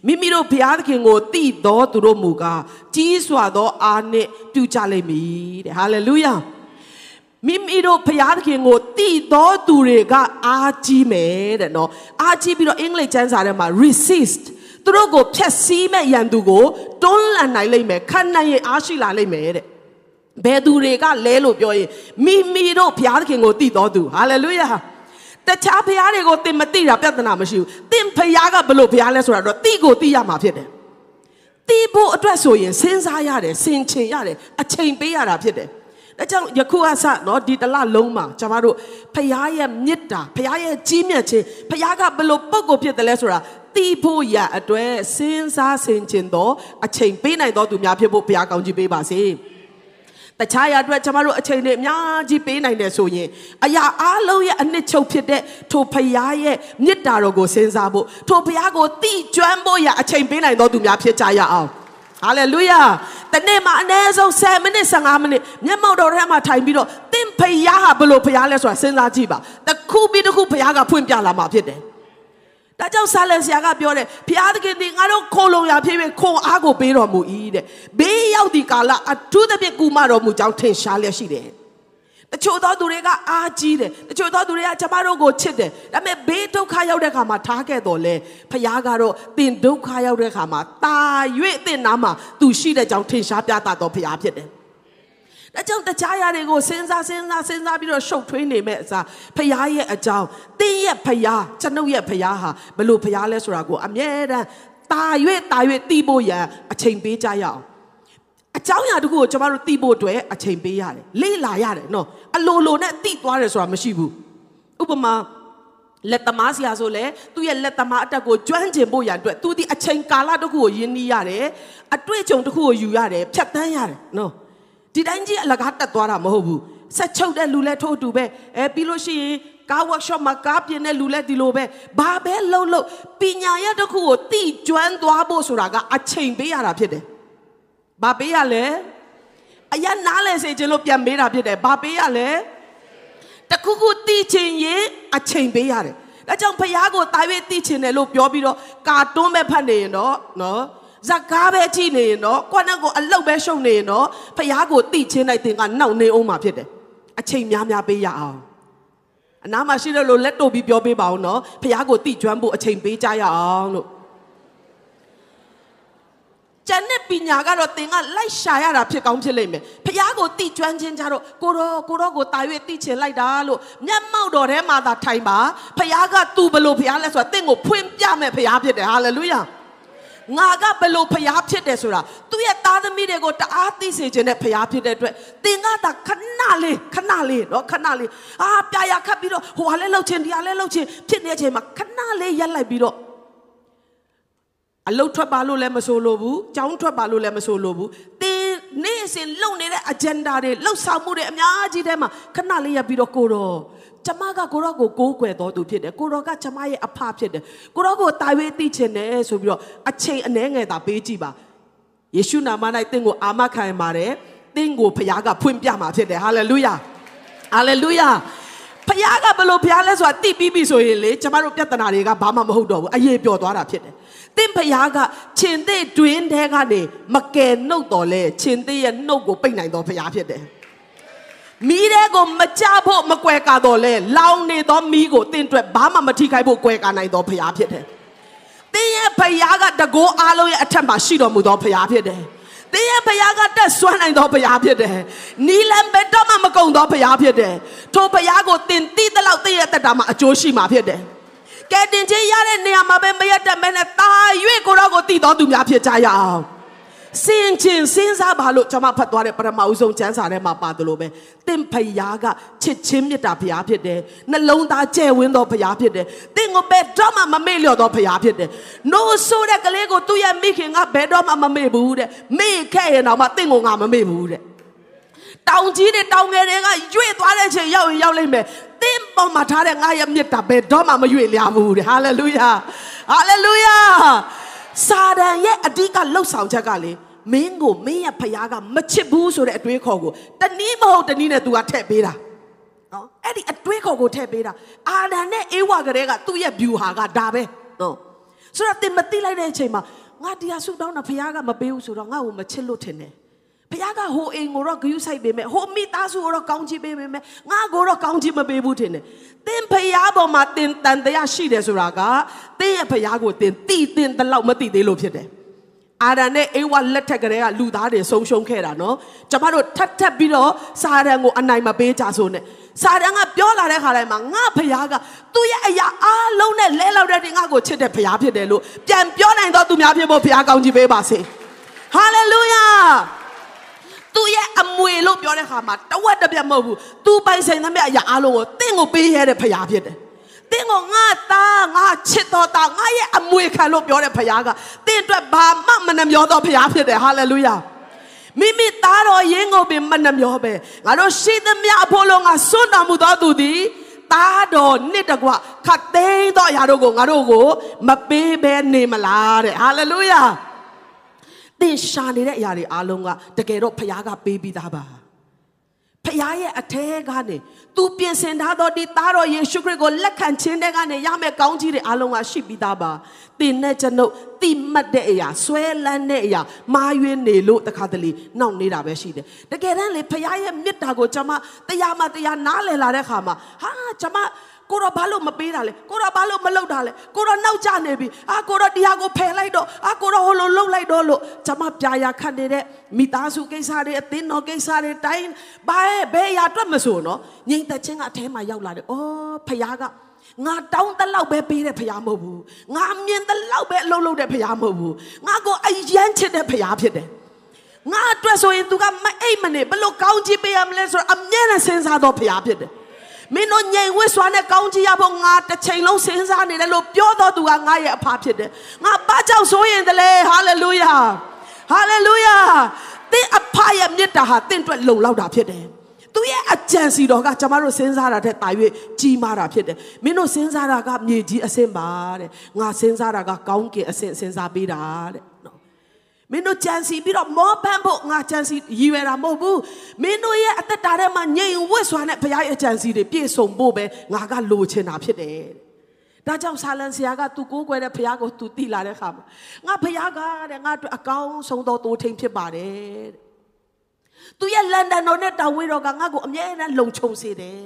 A: မိမိတို့ဘုရားသခင်ကိုတည်သောသူတို့မူကားကြီးစွာသောအားနှင့်ပြုကြလိမ့်မည်တဲ့ဟာလေလုယာမိမိတို့ဘုရားသခင်ကိုတည်သောသူတွေကအားကြီးမယ်တဲ့နော်အားကြီးပြီးတော့အင်္ဂလိပ်ကျမ်းစာထဲမှာ resist သူတို့ကိုဖျက်ဆီးမဲ့ရန်သူကိုတွန်းလှန်နိုင်လိမ့်မယ်ခံနိုင်ရင်အားရှိလာလိမ့်မယ်တဲ့ဘယ်သူတွေကလဲလို့ပြောရင်မိမိတို့ဘုရားသခင်ကိုတည်တော်သူဟာလေလုယာတခြားဘုရားတွေကိုသင်မသိတာပြဿနာမရှိဘူးသင်ဘုရားကဘလို့ဘုရားလဲဆိုတာတော့တိကိုသိရမှာဖြစ်တယ်တိဖို့အတွက်ဆိုရင်စဉ်းစားရတယ်ဆင်ခြင်ရတယ်အချိန်ပေးရတာဖြစ်တယ်ဒါကြောင့်ယခုအစနော်ဒီတလလုံးမှာကျွန်တော်တို့ဖခင်ရဲ့မေတ္တာဖခင်ရဲ့ကြီးမြတ်ခြင်းဖခင်ကဘလို့ပုံကိုဖြစ်တယ်လဲဆိုတာ တီးဖို့ရအတွက်စဉ်းစားဆင်ခြင်တော့အချိန်ပေးနိုင်တော်သူများဖြစ်ဖို့ဘုရားကောင်းကြီးပေးပါစေ။တခြားရအတွက်ကျမတို့အချိန်တွေအများကြီးပေးနိုင်တယ်ဆိုရင်အရာအားလုံးရဲ့အနှစ်ချုပ်ဖြစ်တဲ့ထိုဖရားရဲ့မေတ္တာတော်ကိုစဉ်းစားဖို့ထိုဖရားကိုတိကျွမ်းဖို့ရအချိန်ပေးနိုင်တော်သူများဖြစ်ကြရအောင်ဟာလေလုယာတနေ့မှာအနည်းဆုံး10မိနစ်15မိနစ်မျက်မှောက်တော်ထဲမှာထိုင်ပြီးတော့သင်ဖရားဟာဘလို့ဖရားလဲဆိုတာစဉ်းစားကြည့်ပါတခုပြီးတခုဖရားကဖွင့်ပြလာမှာဖြစ်တယ် ဒါကြောင့်ဆာလန်ဆရာကပြောတယ်ဘုရားသခင်ဒီငါတို့ခိုလုံရဖြစ်ဖြစ်ခွန်အားကိုပေးတော်မူ၏တဲ့ဘေးရောက်ဒီကာလအထူးသဖြင့်ကူမတော်မူကြောင်းထင်ရှားလျက်ရှိတယ်တချို့သောသူတွေကအားကြီးတယ်တချို့သောသူတွေကကျမတို့ကိုချစ်တယ်ဒါပေမဲ့ဘေးဒုက္ခရောက်တဲ့ခါမှာထားခဲ့တော်လဲဖခင်ကတော့တင်ဒုက္ခရောက်တဲ့ခါမှာတာ၍အတင်နာမှာသူရှိတဲ့ကြောင်းထင်ရှားပြသတော်ဖခင်ဖြစ်တယ် ဒါကြောင့်တခြားရာတွေကိုစဉ်းစားစဉ်းစားစဉ်းစားပြီးတော့ရှုပ်ထွေးနေမဲ့အစားဖရားရဲ့အကြောင်းတင်းရဲ့ဖရားကျွန်ုပ်ရဲ့ဖရားဟာဘလို့ဖရားလဲဆိုတာကိုအမြဲတမ်းတာ၍တာ၍တီးဖို့ရန်အချိန်ပေးကြရအောင်အကြောင်းအရာတခုကိုကျွန်တော်တို့သိဖို့အတွက်အချိန်ပေးရတယ်လေ့လာရတယ်နော်အလိုလိုနဲ့သိသွားတယ်ဆိုတာမရှိဘူးဥပမာလက်သမားဆရာဆိုလဲသူ့ရဲ့လက်သမားအတက်ကိုကျွမ်းကျင်ဖို့ရန်အတွက်သူဒီအချိန်ကာလတစ်ခုကိုယဉ်နီးရတယ်အတွေ့အကြုံတစ်ခုကိုယူရတယ်ဖြတ်တန်းရတယ်နော် ဒီတိုင်းကြီးအလကားတက်သွားတာမဟုတ်ဘူးဆက်ချုပ်တဲ့လူလဲထို့အတူပဲအဲပြီးလို့ရှိရင်ကား workshop မှာကားပြင်တဲ့လူလဲဒီလိုပဲဘာပဲလှုပ်လှုပ်ပညာရတစ်ခုကိုတိကျွမ်းသွားဖို့ဆိုတာကအချိန်ပေးရတာဖြစ်တယ်ဘာပေးရလဲအရနားလဲစေခြင်းလို့ပြန်ပေးတာဖြစ်တယ်ဘာပေးရလဲတခုခုတိချင်ရင်အချိန်ပေးရတယ်ဒါကြောင့်ဖះကိုတာ၍တိချင်တယ်လို့ပြောပြီးတော့ကာတွန်းမဲ့ဖတ်နေရင်တော့နော် ဇကားပဲကြည့်နေရင်တော့ကိုယ့်နဲ့ကိုအလုတ်ပဲရှုံနေရင်တော့ဖះကိုတိချင်းလိုက်တင်ကနှောက်နေအောင်မှာဖြစ်တယ်အချိန်များများပေးရအောင်အနားမှာရှိတဲ့လို့လက်တို့ပြီးပြောပေးပါဦးနော်ဖះကိုတိကျွမ်းဖို့အချိန်ပေးကြရအောင်လို့ကျန်တဲ့ပညာကတော့သင်ကလိုက်ရှာရတာဖြစ်ကောင်းဖြစ်လိမ့်မယ်ဖះကိုတိကျွမ်းခြင်းကြတော့ကိုတော့ကိုတော့ကိုတာ၍တိချင်လိုက်တာလို့မျက်မှောက်တော်ထဲမှာသာထိုင်ပါဖះကသူ့ဘလို့ဖះလဲဆိုတာသင်ကိုဖွင့်ပြမယ်ဖះဖြစ်တယ်ဟာလေလုယာ ငါကဘယ်လိုဖျားဖြစ်တယ်ဆိုတာသူ့ရဲ့သားသမီးတွေကိုတအားသိစေခြင်းနဲ့ဖျားဖြစ်တဲ့အတွက်သင်ကသာခဏလေးခဏလေးနော်ခဏလေးအာပြာရခတ်ပြီးတော့ဟိုဟာလဲလှုပ်ခြင်းဒီဟာလဲလှုပ်ခြင်းဖြစ်နေတဲ့အချိန်မှာခဏလေးရက်လိုက်ပြီးတော့အလုတ်ထွက်ပါလို့လည်းမဆိုလိုဘူးကြောင်းထွက်ပါလို့လည်းမဆိုလိုဘူးတင်းနေ့စဉ်လုံနေတဲ့အဂျန်ဒါတွေလှုပ်ဆောင်မှုတွေအများကြီးထဲမှာခဏလေးရပြီးတော့ကိုတော့ ကျမကကိုတော့ကိုကိုးကွယ်တော်သူဖြစ်တယ်ကိုတော့ကကျမရဲ့အဖဖြစ်တယ်ကိုတော့ကိုတာဝေးသိချင်တယ်ဆိုပြီးတော့အချိန်အနှဲငယ်သာပေးကြည့်ပါယေရှုနာမ၌တင့်ကိုအာမခံပါတယ်တင့်ကိုဖခင်ကဖွင့်ပြမှာဖြစ်တယ်ဟာလေလုယာဟာလေလုယာဖခင်ကဘလို့ဖခင်လဲဆိုတာတိပြီးပြီဆိုရင်လေကျမတို့ပြဿနာတွေကဘာမှမဟုတ်တော့ဘူးအရေးပျော်သွားတာဖြစ်တယ်တင့်ဖခင်ကခြင်သေးတွင်တဲကနေမကယ်နှုတ်တော်လဲခြင်သေးရဲ့နှုတ်ကိုပိတ်နိုင်တော်ဖခင်ဖြစ်တယ် မီးတဲ့ကိုမကြဖို့မကွယ်ကာတော့လဲလောင်နေသောမီးကိုတင့်အတွက်ဘာမှမထိခိုက်ဖို့ကွယ်ကာနိုင်တော်ဖခင်ဖြစ်တယ်တင်းရဲ့ဖခင်ကတကိုးအားလုံးရဲ့အထက်မှာရှိတော်မူသောဖခင်ဖြစ်တယ်။တင်းရဲ့ဖခင်ကတက်ဆွမ်းနိုင်သောဖခင်ဖြစ်တယ်။နီလန်ဘက်တော့မှမကုံသောဖခင်ဖြစ်တယ်။ထိုဖခင်ကိုတင်တိတဲ့လောက်တင်းရဲ့တက်တာမှာအကျိုးရှိမှာဖြစ်တယ်။ကဲတင်ချင်းရတဲ့နေရာမှာပဲမရတတ်မဲနဲ့တာ၍ကိုတော့ကိုတည်တော်သူများဖြစ်ကြရအောင်။ စင်ချင်းစဉ်းစားပါလို့ကျွန်မဖတ်သွားတဲ့ပထမဦးဆုံးကျမ်းစာထဲမှာပါတယ်လို့ပဲတင့်ဖယားကချစ်ချင်းမြတ်တာဖယားဖြစ်တယ်နှလုံးသားကျဲဝင်းသောဖယားဖြစ်တယ်တင့်ကိုဘယ်တော့မှမမေ့လျော့သောဖယားဖြစ်တယ်နိုးဆိုးတဲ့ကလေးကိုသူ့ရဲ့မိခင်ကဘယ်တော့မှမမေ့ဘူးတဲ့မေ့ခဲ့ရင်တော့မှတင့်ကိုငါမမေ့ဘူးတဲ့တောင်ကြီးတွေတောင်ငယ်တွေကရွေ့သွားတဲ့ချိန်ရောက်ရင်ရောက်လိမ့်မယ်တင်းပေါ်မှာထားတဲ့ငါရဲ့မြတ်တာဘယ်တော့မှမရွေ့လျာဘူးတဲ့ဟာလေလုယာဟာလေလုယာစာဒန်ရဲ့အဓိကလှုပ်ဆောင်ချက်ကလေ မင်းကိုမင်းရဲ့ဖယားကမချစ်ဘူးဆိုတဲ့အတွေးခေါ်ကိုတနည်းမဟုတ်တနည်းနဲ့ तू ကထည့်ပေးတာနော်အဲ့ဒီအတွေးခေါ်ကိုထည့်ပေးတာအာဒန်နဲ့အေဝါကလေးကသူ့ရဲ့ view ဟာကဒါပဲနော်ဆိုတော့တင်မသိလိုက်တဲ့အချိန်မှာငါတရားဆုတောင်းတာဖယားကမပေးဘူးဆိုတော့ငါ့ကိုမချစ်လို့ထင်တယ်ဖခင်ကဟိုအိမ်ကိုတော့ဂယုဆိုင်ပေးမယ်ဟိုမိသားစုကိုတော့ကောင်းချီးပေးမယ်ငါကိုတော့ကောင်းချီးမပေးဘူးထင်တယ်တင်းဖခင်ပေါ်မှာတင်းတန်တရားရှိတယ်ဆိုတာကတင်းရဲ့ဖခင်ကိုတင်းတိတင်းတလောက်မတိသေးလို့ဖြစ်တယ် အာဒန်နဲ့အေဝါလက်ထက်ကလေးကလူသားတွေဆုံးရှုံးခဲ့တာနော်ကျမတို့ထပ်ထပ်ပြီးတော့စာရန်ကိုအနိုင်မပေးကြဆိုနဲ့စာရန်ကပြောလာတဲ့ခါတိုင်းမှာငါဖရားကသူ့ရဲ့အရာအားလုံးနဲ့လဲလောက်တဲ့ငါကိုချစ်တဲ့ဖရားဖြစ်တယ်လို့ပြန်ပြောနိုင်တော့သူများဖြစ်ဖို့ဖရားကောင်းချီးပေးပါစေဟာလေလုယာသူ့ရဲ့အမွေလို့ပြောတဲ့ခါမှာတဝက်တပြက်မဟုတ်ဘူးသူပိုင်ဆိုင်သမျှအရာအားလုံးကိုတင့်ကိုပေးရတဲ့ဖရားဖြစ်တယ် တင်းကိုငါသားငါချစ်တော်သားငါရဲ့အမွေခံလို့ပြောတဲ့ဖခင်ကတင်းအတွက်ဘာမှမနှမျောသောဖခင်ဖြစ်တယ်ဟာလေလုယာမိမိသားတော်ရင်းကိုပင်မနှမျောပဲငါတို့ရှိသမျှအဖို့လုံးငါစွန့်တော်မူသောသူသည်သားတော်နှစ်တကွခတ်သိမ်းသောအရာတို့ကိုငါတို့ကိုမပေးဘဲနေမလားတဲ့ဟာလေလုယာသင်ရှာနေတဲ့အရာတွေအားလုံးကတကယ်တော့ဖခင်ကပေးပြီးသားပါဖခင်ရဲ့အထဲကနေ သူပြင်ဆင်ထားသောဒီသားတော်ယေရှုခရစ်ကိုလက်ခံခြင်းတဲ့ကနေရမယ့်ကောင်းကြီးတွေအလုံးကရှိပြီးသားပါ။တင်နဲ့ကျွန်ုပ်တိမှတ်တဲ့အရာဆွဲလန်းတဲ့အရာမာယွင်းနေလို့တခါတလေနှောင့်နေတာပဲရှိတယ်။တကယ်တမ်းလေဖခင်ရဲ့မေတ္တာကိုကျွန်မတရားမှတရားနားလည်လာတဲ့ခါမှာဟာကျွန်မ ကိုတော့ဘာလို့မပေးတာလဲကိုတော့ဘာလို့မလုပ်တာလဲကိုတော့နောက်ကျနေပြီအာကိုတော့တရားကိုဖယ်လိုက်တော့အာကိုတော့ဟိုလိုလှုပ်လိုက်တော့လို့ကျွန်မပြာရာခတ်နေတဲ့မိသားစုကိစ္စတွေအသင်းတော်ကိစ္စတွေတိုင်းဘာဘယ်ရာတွက်မဆိုနော်ငြိမ်သက်ခြင်းကအထဲမှာရောက်လာတယ်အော်ဖခင်ကငါတောင်းတလောက်ပဲပေးတဲ့ဖရားမဟုတ်ဘူးငါမြင်တလောက်ပဲအလုပ်လုပ်တဲ့ဖရားမဟုတ်ဘူးငါကိုအယမ်းချစ်တဲ့ဖရားဖြစ်တယ်ငါအတွက်ဆိုရင် तू ကမအိတ်မနေဘလို့ကောင်းချီးပေးရမလဲဆိုတော့အမြဲတမ်းစဉ်းစားတော့ဖရားဖြစ်တယ် မင်းတို့ငြိမ်ဝစ်စွာနဲ့ကောင်းချီးရဖို့ငါတစ်ချိန်လုံးစဉ်းစားနေတယ်လို့ပြောတော့သူကငါရဲ့အဖဖြစ်တယ်ငါဘာကြောင့်ဆိုရင်တလဲဟာလေလုယာဟာလေလုယာသင်အဖရဲ့မေတ္တာဟာသင်အတွက်လုံလောက်တာဖြစ်တယ်သူရဲ့အကြံစီတော်ကကျမတို့စဉ်းစားတာထက်တာ၍ကြီးမားတာဖြစ်တယ်မင်းတို့စဉ်းစားတာကမြေကြီးအဆင့်ပါတဲ့ငါစဉ်းစားတာကကောင်းကင်အဆင့်စဉ်းစားပေးတာတဲ့နော် မင်းတို့ကြံစီပြီးတော့မောပန်းဖို့ငါကြံစီရည်ရွယ်တာမဟုတ်ဘူးမင်းတို့ရဲ့အသက်တာထဲမှာငြိမ်ဝတ်စွာနဲ့ဘုရားရဲ့ကြံစီတွေပြည့်စုံဖို့ပဲငါကလိုချင်တာဖြစ်တယ်ဒါကြောင့်ဆာလန်ဆရာကသူကိုးကွယ်တဲ့ဘုရားကိုသူတိလာတဲ့အခါမှာငါဘုရားကတဲ့ငါတို့အကောင်းဆုံးသောတိုးထိန်ဖြစ်ပါတယ်တဲ့သူရဲ့လန်ဒန်တော်နဲ့တာဝေးတော်ကငါ့ကိုအမြဲတမ်းလုံခြုံစေတယ်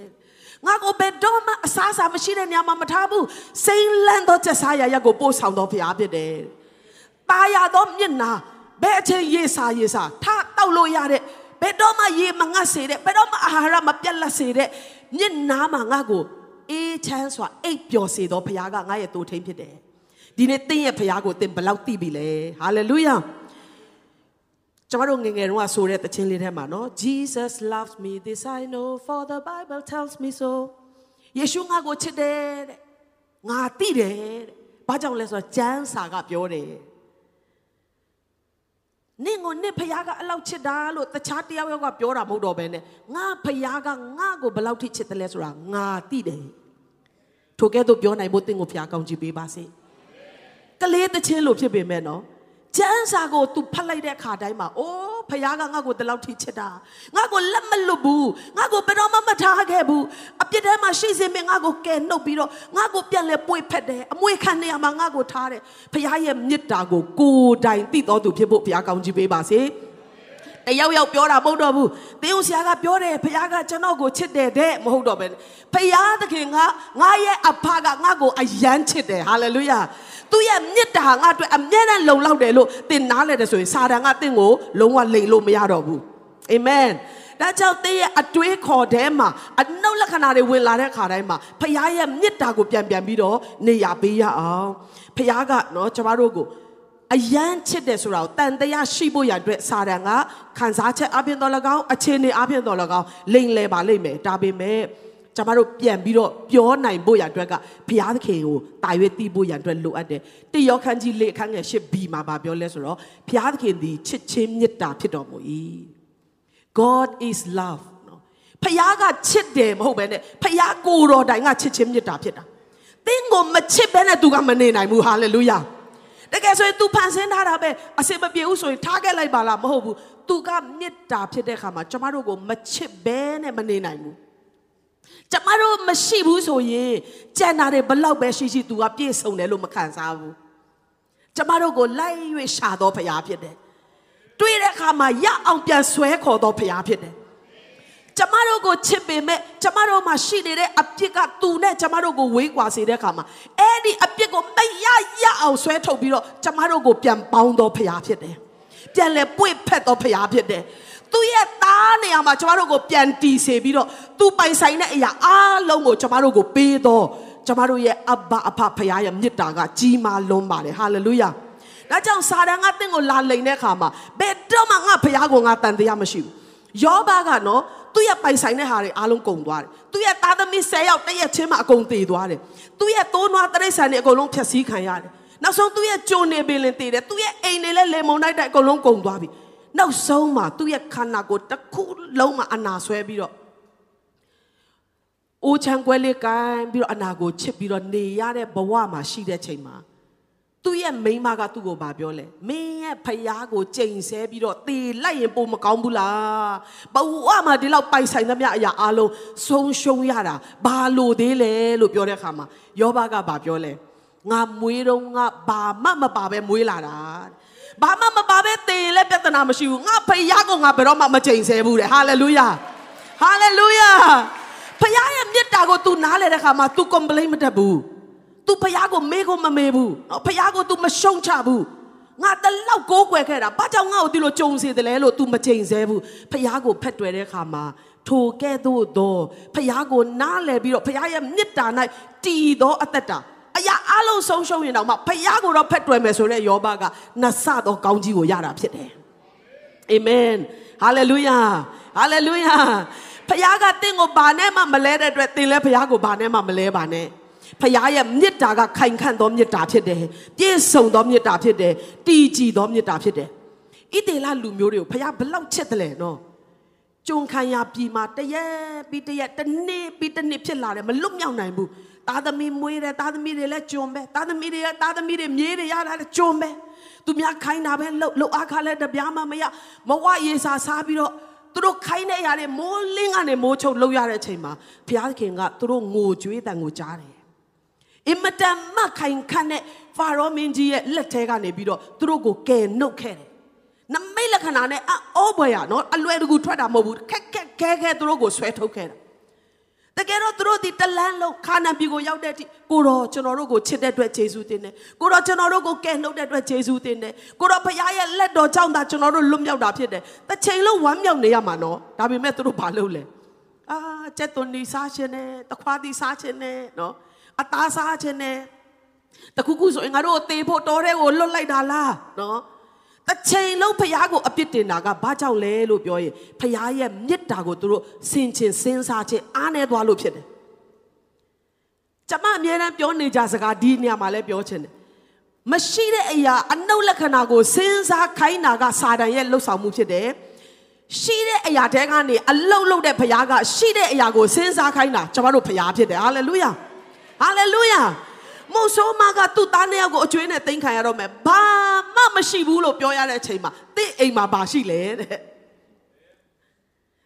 A: ငါကိုဘယ်တော့မှအစားအစာမရှိတဲ့နေရာမှာမထားဘူးစိမ့်လန့်သောချက်စားရရက်ကိုပို့ဆောင်တော်ဘုရားဖြစ်တယ်။ ตาရသောမျက်နာဘယ်အချိန်ရေစာရေစာထတောက်လို့ရတဲ့ဘယ်တော့မှရေမငတ်စေတဲ့ဘယ်တော့မှအာဟာရမပြတ်လက်စေတဲ့မျက်နာမှာငါကိုအေးချမ်းစွာအိပ်ပျော်စေတော်ဘုရားကငါရဲ့တိုးထိန်ဖြစ်တယ်။ဒီနေ့သင်ရဲ့ဘုရားကိုသင်ဘယ်လောက်သိပြီလဲ။ဟာလေလုယာ။ကျွန်တော်ငငယ်တုန်းကဆိုတဲ့တခြင်းလေးထဲမှာနော် Jesus loves me this I know for the Bible tells me so ယေရှုငါကိုချစ်တယ်တဲ့ငါသိတယ်တဲ့ဘာကြောင့်လဲဆိုတော့ကျမ်းစာကပြောတယ် နင့်ကိုနင့်ဖခင်ကအလောက်ချစ်တာလို့တခြားတယောက်ယောက်ကပြောတာမဟုတ်တော့ဘဲနဲ့ငါဖခင်ကငါ့ကိုဘယ်လောက်ထိချစ်တယ်လဲဆိုတာငါသိတယ်ထိုကဲ့သို့ပြောနိုင်ဖို့တင့်ကိုဖခင်ကောင်းချီးပေးပါစေကလေးတချင်းလို့ဖြစ်ပေမဲ့နော်ကျမ်းစာကို तू ဖတ်လိုက်တဲ့အခါတိုင်းမှာအိုး ဖခင်ကငါ့ကိုတလောက်ထိချစ်တာငါ့ကိုလက်မလွတ်ဘူးငါ့ကိုဘယ်တော့မှမထားခဲ့ဘူးအပြစ်ထဲမှာရှိစေမင်းငါ့ကိုကယ်နှုတ်ပြီးတော့ငါ့ကိုပြန်လဲပွေဖက်တယ်အမွေခံနေရမှာငါ့ကိုထားတယ်ဖခင်ရဲ့မေတ္တာကိုကိုယ်တိုင်သိတော်သူဖြစ်ဖို့ဖခင်ကောင်းချီးပေးပါစေတယောက်ယောက်ပြောတာမဟုတ်တော့ဘူးသင်ဦးဆရာကပြောတယ်ဖခင်ကကျွန်တော်ကိုချစ်တယ်တဲ့မဟုတ်တော့ဘဲဖခင်သခင်ကငါရဲ့အဖကငါ့ကိုအယမ်းချစ်တယ်ဟာလေလုယာ သူ့ရဲ့မြစ်တာငါအတွက်အမြဲတမ်းလုံလောက်တယ်လို့သင်နားလဲတယ်ဆိုရင်စာတန်ကသင်ကိုလုံးဝလိမ်လို့မရတော့ဘူးအာမင်ဒါကြောင့်သင်ရဲ့အတွေးခေါ်ထဲမှာအနှုတ်လက္ခဏာတွေဝင်လာတဲ့ခါတိုင်းမှာဖခင်ရဲ့မြစ်တာကိုပြန်ပြန်ပြီးတော့နေရပေးရအောင်ဖခင်ကနော်ကျမတို့ကိုအယမ်းချစ်တယ်ဆိုတာကိုတန်တရားရှိဖို့ရအတွက်စာတန်ကခံစားချက်အပြင်တော်၎င်းအခြေအနေအပြင်တော်၎င်းလိမ်လဲပါလိမ့်မယ်ဒါပေမဲ့ ကျမတို့ပြန်ပြီးတော့ပြောနိုင်ဖို့ရအတွက်ကဘုရားသခင်ကိုတာရွေးသိဖို့ရအတွက်လိုအပ်တယ်။တယောခန်းကြီးလေအခန်းငယ်၈ B မှာဗာပြောလဲဆိုတော့ဘုရားသခင်သည်ချစ်ချင်းမေတ္တာဖြစ်တော်မူ၏။ God is love နော်။ဘုရားကချစ်တယ်မဟုတ်ဘဲနဲ့ဘုရားကိုယ်တော်တိုင်ကချစ်ချင်းမေတ္တာဖြစ်တာ။သင်ကိုမချစ်ဘဲနဲ့သူကမနေနိုင်ဘူးဟာလေလုယာ။တကယ်ဆိုရင် तू ဖန်ဆင်းထားတာပဲအစင်မပြေဘူးဆိုရင်ထားခဲ့လိုက်ပါလားမဟုတ်ဘူး။ तू ကမေတ္တာဖြစ်တဲ့ခါမှာကျမတို့ကိုမချစ်ဘဲနဲ့မနေနိုင်ဘူး။ ကျမတို့မရှိဘူးဆိုရင်ကြံတာတွေဘလောက်ပဲရှိရှိ तू ကပြည့်စုံတယ်လို့မခံစားဘူးကျမတို့ကိုလိုက်၍ရှာတော်ဖရာဖြစ်တယ်တွေ့တဲ့အခါမှာရအောင်ပြန်ဆွဲခေါ်တော်ဖရာဖြစ်တယ်ကျမတို့ကိုချစ်ပေမဲ့ကျမတို့မှာရှိနေတဲ့အပြစ်ကသူနဲ့ကျမတို့ကိုဝေးကွာစေတဲ့အခါမှာအဲ့ဒီအပြစ်ကိုမရရအောင်ဆွဲထုတ်ပြီးတော့ကျမတို့ကိုပြန်ပေါင်းတော်ဖရာဖြစ်တယ်ပြန်လဲပွေ့ဖက်တော်ဖရာဖြစ်တယ် သူ့ရဲ့သားနေရာမှာကျမတို့ကိုပြန်တီစေပြီးတော့သူပိုင်ဆိုင်တဲ့အရာအားလုံးကိုကျမတို့ကိုပေးတော့ကျမတို့ရဲ့အဘအဖဖရားရဲ့မြစ်တာကကြီးမားလွန်းပါတယ်ဟာလေလုယာဒါကြောင့်စာတန်ကတင့်ကိုလာလိန်တဲ့အခါမှာဘယ်တော့မှငါဖရားကိုငါတန်တရားမရှိဘူးယောဘကနော်သူ့ရဲ့ပိုင်ဆိုင်တဲ့ဟာတွေအားလုံးကုန်သွားတယ်သူ့ရဲ့သားသမီး10ယောက်တရက်ချင်းမှအကုန်တည်သွားတယ်သူ့ရဲ့သိုးနွားတရိษံတွေအကုန်လုံးဖျက်ဆီးခံရတယ်နောက်ဆုံးသူ့ရဲ့ကြုံနေပင်လင်တည်တယ်သူ့ရဲ့အိမ်တွေလည်းလေမုန်တိုက်တိုက်အကုန်လုံးကုန်သွားပြီ နောက်ဆုံးမှာသူ့ရဲ့ခန္ဓာကိုယ်တစ်ခုလုံးမှာအနာဆွဲပြီးတော့အိုးချမ်းကွဲလေးကိုင်းပြီးတော့အနာကိုချစ်ပြီးတော့နေရတဲ့ဘဝမှာရှိတဲ့ချိန်မှာသူ့ရဲ့မိန်းမကသူ့ကိုဗာပြောလဲမင်းရဲ့ဖယားကိုကြိမ်ဆဲပြီးတော့တေလိုက်ရင်ပုံမကောင်းဘူးလားဘဝမှာဒီလောက်ပိုင်ဆိုင်သမျှအရာအလုံးဆုံးရှုံးရတာဘာလို့သေးလဲလို့ပြောတဲ့အခါမှာယောဘကဗာပြောလဲငါမွေးတော့ငါဘာမှမပါပဲမွေးလာတာ ဘာမှမပါပဲတင်လည်းပြဿနာမရှိဘူးငါဖယားကိုငါဘယ်တော့မှမချိန်ဆဲဘူးတဲ့ဟာလေလုယာဟာလေလုယာဖယားရဲ့မေတ္တာကို तू နားလဲတဲ့ခါမှာ तू complain မတတ်ဘူး तू ဖယားကိုမေးကိုမမေးဘူးနော်ဖယားကို तू မရှုံချဘူးငါတလောက်ကိုးကွယ်ခဲ့တာဘာကြောင့်ငါ့ကိုဒီလိုကြုံစေတယ်လဲလို့ तू မချိန်ဆဲဘူးဖယားကိုဖက်တွယ်တဲ့ခါမှာထိုကဲ့သို့သောဖယားကိုနားလဲပြီးတော့ဖယားရဲ့မေတ္တာ၌တည်သောအသက်တာ အရာအလုံးဆုံးရှုံးရင်တော့မှဖယားကိုတော့ဖက်တွယ်မယ်ဆိုတဲ့ယောဘကနဆတော့ကောင်းကြီးကိုရတာဖြစ်တယ်အာမင်ဟာလေလုယာဟာလေလုယာဖယားကတင့်ကိုဘာနဲ့မှမလဲတဲ့အတွက်တင်လဲဖယားကိုဘာနဲ့မှမလဲပါနဲ့ဖယားရဲ့မေတ္တာကခိုင်ခန့်သောမေတ္တာဖြစ်တယ်ပြည့်စုံသောမေတ္တာဖြစ်တယ်တည်ကြည်သောမေတ္တာဖြစ်တယ်ဣတေလလူမျိုးတွေကိုဖယားဘလောက်ချစ်တယ်လဲနော်ကြုံခံရပြီမှာတရက်ပြီးတရက်တစ်နေ့ပြီးတစ်နှစ်ဖြစ်လာတယ်မလွတ်မြောက်နိုင်ဘူး သားသမီးမွေးတယ်သားသမီးတွေလည်းကြုံပဲသားသမီးတွေသားသမီးတွေမြေးတွေရတာလည်းကြုံပဲသူများခိုင်းတာပဲလှုပ်လှုပ်အားခါလည်းတပြားမှမရမဝရေစာစားပြီးတော့သူတို့ခိုင်းတဲ့အရာတွေမိုးလင်းကနေမိုးချုပ်လှုပ်ရတဲ့အချိန်မှာဘုရားသခင်ကသူတို့ငိုကြွေးတန်ကိုကြားတယ်အင်မတန်မှခိုင်ခန့်တဲ့ဖာရောမင်းကြီးရဲ့လက်ထဲကနေပြီးတော့သူတို့ကိုကယ်နှုတ်ခဲ့တယ်နမိတ်လက္ခဏာနဲ့အောဘွယ်ရနော်အလွယ်တကူထွက်တာမဟုတ်ဘူးခက်ခက်ခဲခဲသူတို့ကိုဆွဲထုတ်ခဲ့တာ တကယ်တော့သူတို့ဒီတလန်းလုံးခါနန်ပြည်ကိုရောက်တဲ့အထိကိုတော်ကျွန်တော်တို့ကိုချစ်တဲ့အတွက်ယေရှုတင်တယ်ကိုတော်ကျွန်တော်တို့ကိုကယ်နှုတ်တဲ့အတွက်ယေရှုတင်တယ်ကိုတော်ဖခင်ရဲ့လက်တော်ကြောင့်သာကျွန်တော်တို့လွတ်မြောက်တာဖြစ်တယ်တစ်ချိန်လုံးဝမ်းမြောက်နေရမှာနော်ဒါပေမဲ့သူတို့ဘာလုပ်လဲအာကျက်သွန်နီစားခြင်းနဲ့တခွားတီစားခြင်းနဲ့နော်အသားစားခြင်းနဲ့တခုခုဆိုရင်ငါတို့အသေးဖို့တော်တဲ့ကိုလွတ်လိုက်တာလားနော် တစ်ချိန်လုံးဖះကိုအပြစ်တင်တာကဘာကြောင့်လဲလို့ပြောရင်ဖះရဲ့မေတ္တာကိုသူတို့ဆင်ခြင်စဉ်းစားခြင်းအားနေသွားလို့ဖြစ်တယ်။ကျမအမြဲတမ်းပြောနေကြစကားဒီနေရာမှာလည်းပြောချင်တယ်။မရှိတဲ့အရာအနှုတ်လက္ခဏာကိုစဉ်းစားခိုင်းတာကစာတန်ရဲ့လှုပ်ဆောင်မှုဖြစ်တယ်ရှိတဲ့အရာတဲကနေအလုတ်လုတ်တဲ့ဘုရားကရှိတဲ့အရာကိုစဉ်းစားခိုင်းတာကျွန်တော်တို့ဘုရားဖြစ်တယ်ဟာလေလုယာဟာလေလုယာ မို့ဆိုးမကသူ့သားနှစ်ယောက်ကိုအကျွေးနဲ့တင်ခံရတော့မယ်ဘာမှမရှိဘူးလို့ပြောရတဲ့အချိန်မှာတင့်အိမ်မှာဘာရှိလဲတဲ့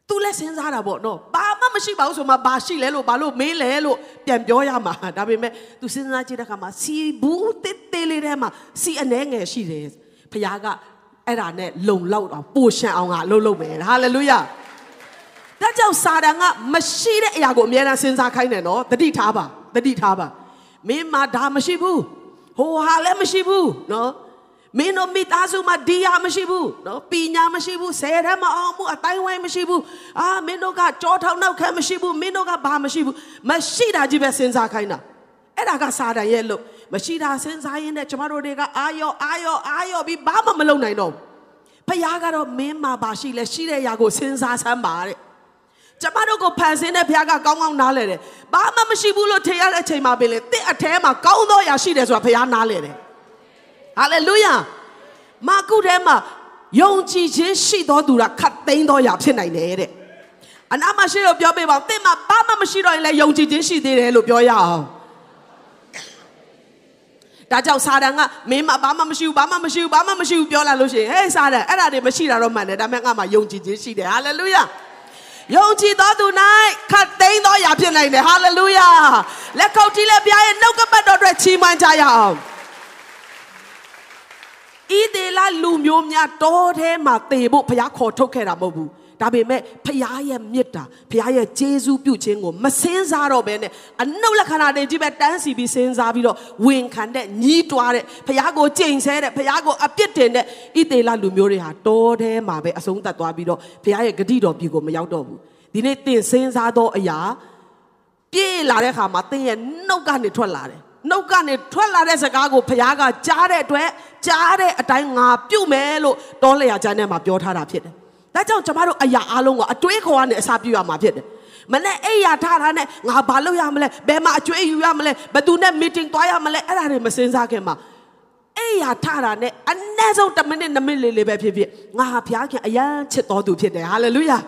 A: သူလည်းစဉ်းစားတာပေါ့နော်ဘာမှမရှိပါဘူးဆိုမှဘာရှိလဲလို့ဘာလို့မေးလဲလို့ပြန်ပြောရမှာဒါပေမဲ့သူစဉ်းစားကြည့်တဲ့အခါမှာစီဘူးတစ်တေးလေးထဲမှာစီအနေငယ်ရှိတယ်ဖခင်ကအဲ့ဒါနဲ့လုံလောက်တော့ပိုရှံအောင်ကလှုပ်လှုပ်မယ်ဟာလေလုယာဒါကြောင့်စာတန်ကမရှိတဲ့အရာကိုအများအားစဉ်းစားခိုင်းတယ်နော်တတိထားပါတတိထားပါ မင်းမှာဒါမရှိဘူးဟိုဟာလည်းမရှိဘူးနော်မင်းတို့မိသားစုမှာဒီဟာမရှိဘူးနော်ပညာမရှိဘူးဆယ်ထဲမအောင်ဘူးအတိုင်းဝိုင်းမရှိဘူးအာမင်းတို့ကကြောထောင်နောက်ခံမရှိဘူးမင်းတို့ကဘာမရှိဘူးမရှိတာကြီးပဲစဉ်းစားခိုင်းတာအဲ့ဒါကစာတန်ရဲ့လို့မရှိတာစဉ်းစားရင်းနဲ့ကျမတို့တွေကအာရောအာရောအာရောပြီးဘာမှမလုပ်နိုင်တော့ဘူးဖခင်ကတော့မင်းမှာပါရှိလဲရှိတဲ့ຢာကိုစဉ်းစားစမ်းပါတဲ့ ကျမတို့ကိုဖန်ဆင်းတဲ့ဘုရားကကောင်းကောင်းနားလဲတယ်။ဘာမှမရှိဘူးလို့ထင်ရတဲ့အချိန်မှာပဲလေတစ်အထဲမှာကောင်းသောຢာရှိတယ်ဆိုတာဘုရားနားလဲတယ်။ဟာလေလုယာ။မာကုထဲမှာယုံကြည်ခြင်းရှိသောသူကခတ်သိမ်းသောຢာဖြစ်နိုင်တယ်တဲ့အနာမရှိတော့ပြောပေးပါဦး။တစ်မှာဘာမှမရှိတော့ရင်လည်းယုံကြည်ခြင်းရှိသေးတယ်လို့ပြောရအောင်။ဒါကြောင့်စာတန်ကမင်းမဘာမှမရှိဘူးဘာမှမရှိဘူးဘာမှမရှိဘူးပြောလာလို့ရှိရင်ဟေးစာတန်အဲ့ဒါတွေမရှိတာတော့မှန်တယ်ဒါပေမဲ့ငါမှယုံကြည်ခြင်းရှိတယ်ဟာလေလုယာ ယုံကြည်သောသူ၌ခတ်သိမ်းသောရာဖြစ်နိုင်တယ်ဟာလေလုယာလက်ခုပ်တီးလက်ပြားရဲ့နှုတ်ကပတ်တော်အတွက်ချီးမွမ်းကြရအောင်ဤဒေလာလူမျိုးများတောထဲမှာတေဖို့ဘုရားခေါ်ထုတ်ခဲ့တာမဟုတ်ဘူး ဒါပေမဲ့ဖခင်ရဲ့မြစ်တာဖခင်ရဲ့ဂျေဇူးပြုခြင်းကိုမစင်းစားတော့ဘဲနဲ့အနှုတ်လက္ခဏာတွေကြီးပဲတန်းစီပြီးစင်းစားပြီးတော့ဝင်ခံတဲ့ညီးတွားတဲ့ဖခင်ကိုကြိမ်ဆဲတဲ့ဖခင်ကိုအပြစ်တင်တဲ့ဣသေလလူမျိုးတွေဟာတောထဲမှာပဲအဆုံးသတ်သွားပြီးတော့ဖခင်ရဲ့ဂတိတော်ပြည်ကိုမရောက်တော့ဘူးဒီနေ့သင်စင်းစားသောအရာပြေးလာတဲ့အခါမှာသင်ရဲ့နှုတ်ကနေထွက်လာတယ်နှုတ်ကနေထွက်လာတဲ့စကားကိုဖခင်ကကြားတဲ့အတွက်ကြားတဲ့အတိုင်းငါပြုတ်မယ်လို့တောလျာကျမ်းထဲမှာပြောထားတာဖြစ်တယ် ဒါကြောင့်ကျမတို့အရာအလုံးကိုအတွေးခေါ်ရနဲ့အစာပြရမှာဖြစ်တယ်မနဲ့အိယာထားတာနဲ့ငါဘာလုပ်ရမလဲဘယ်မှာအကျွေးယူရမလဲဘယ်သူနဲ့ meeting သွားရမလဲအဲ့ဒါတွေမစင်စားခင်မှာအိယာထားတာနဲ့အနည်းဆုံး1မိနစ်2မိနစ်လေးလေးပဲဖြစ်ဖြစ်ငါဟာဘုရားခင်အယံချစ်တော်သူဖြစ်တယ်ဟာလေလုယာ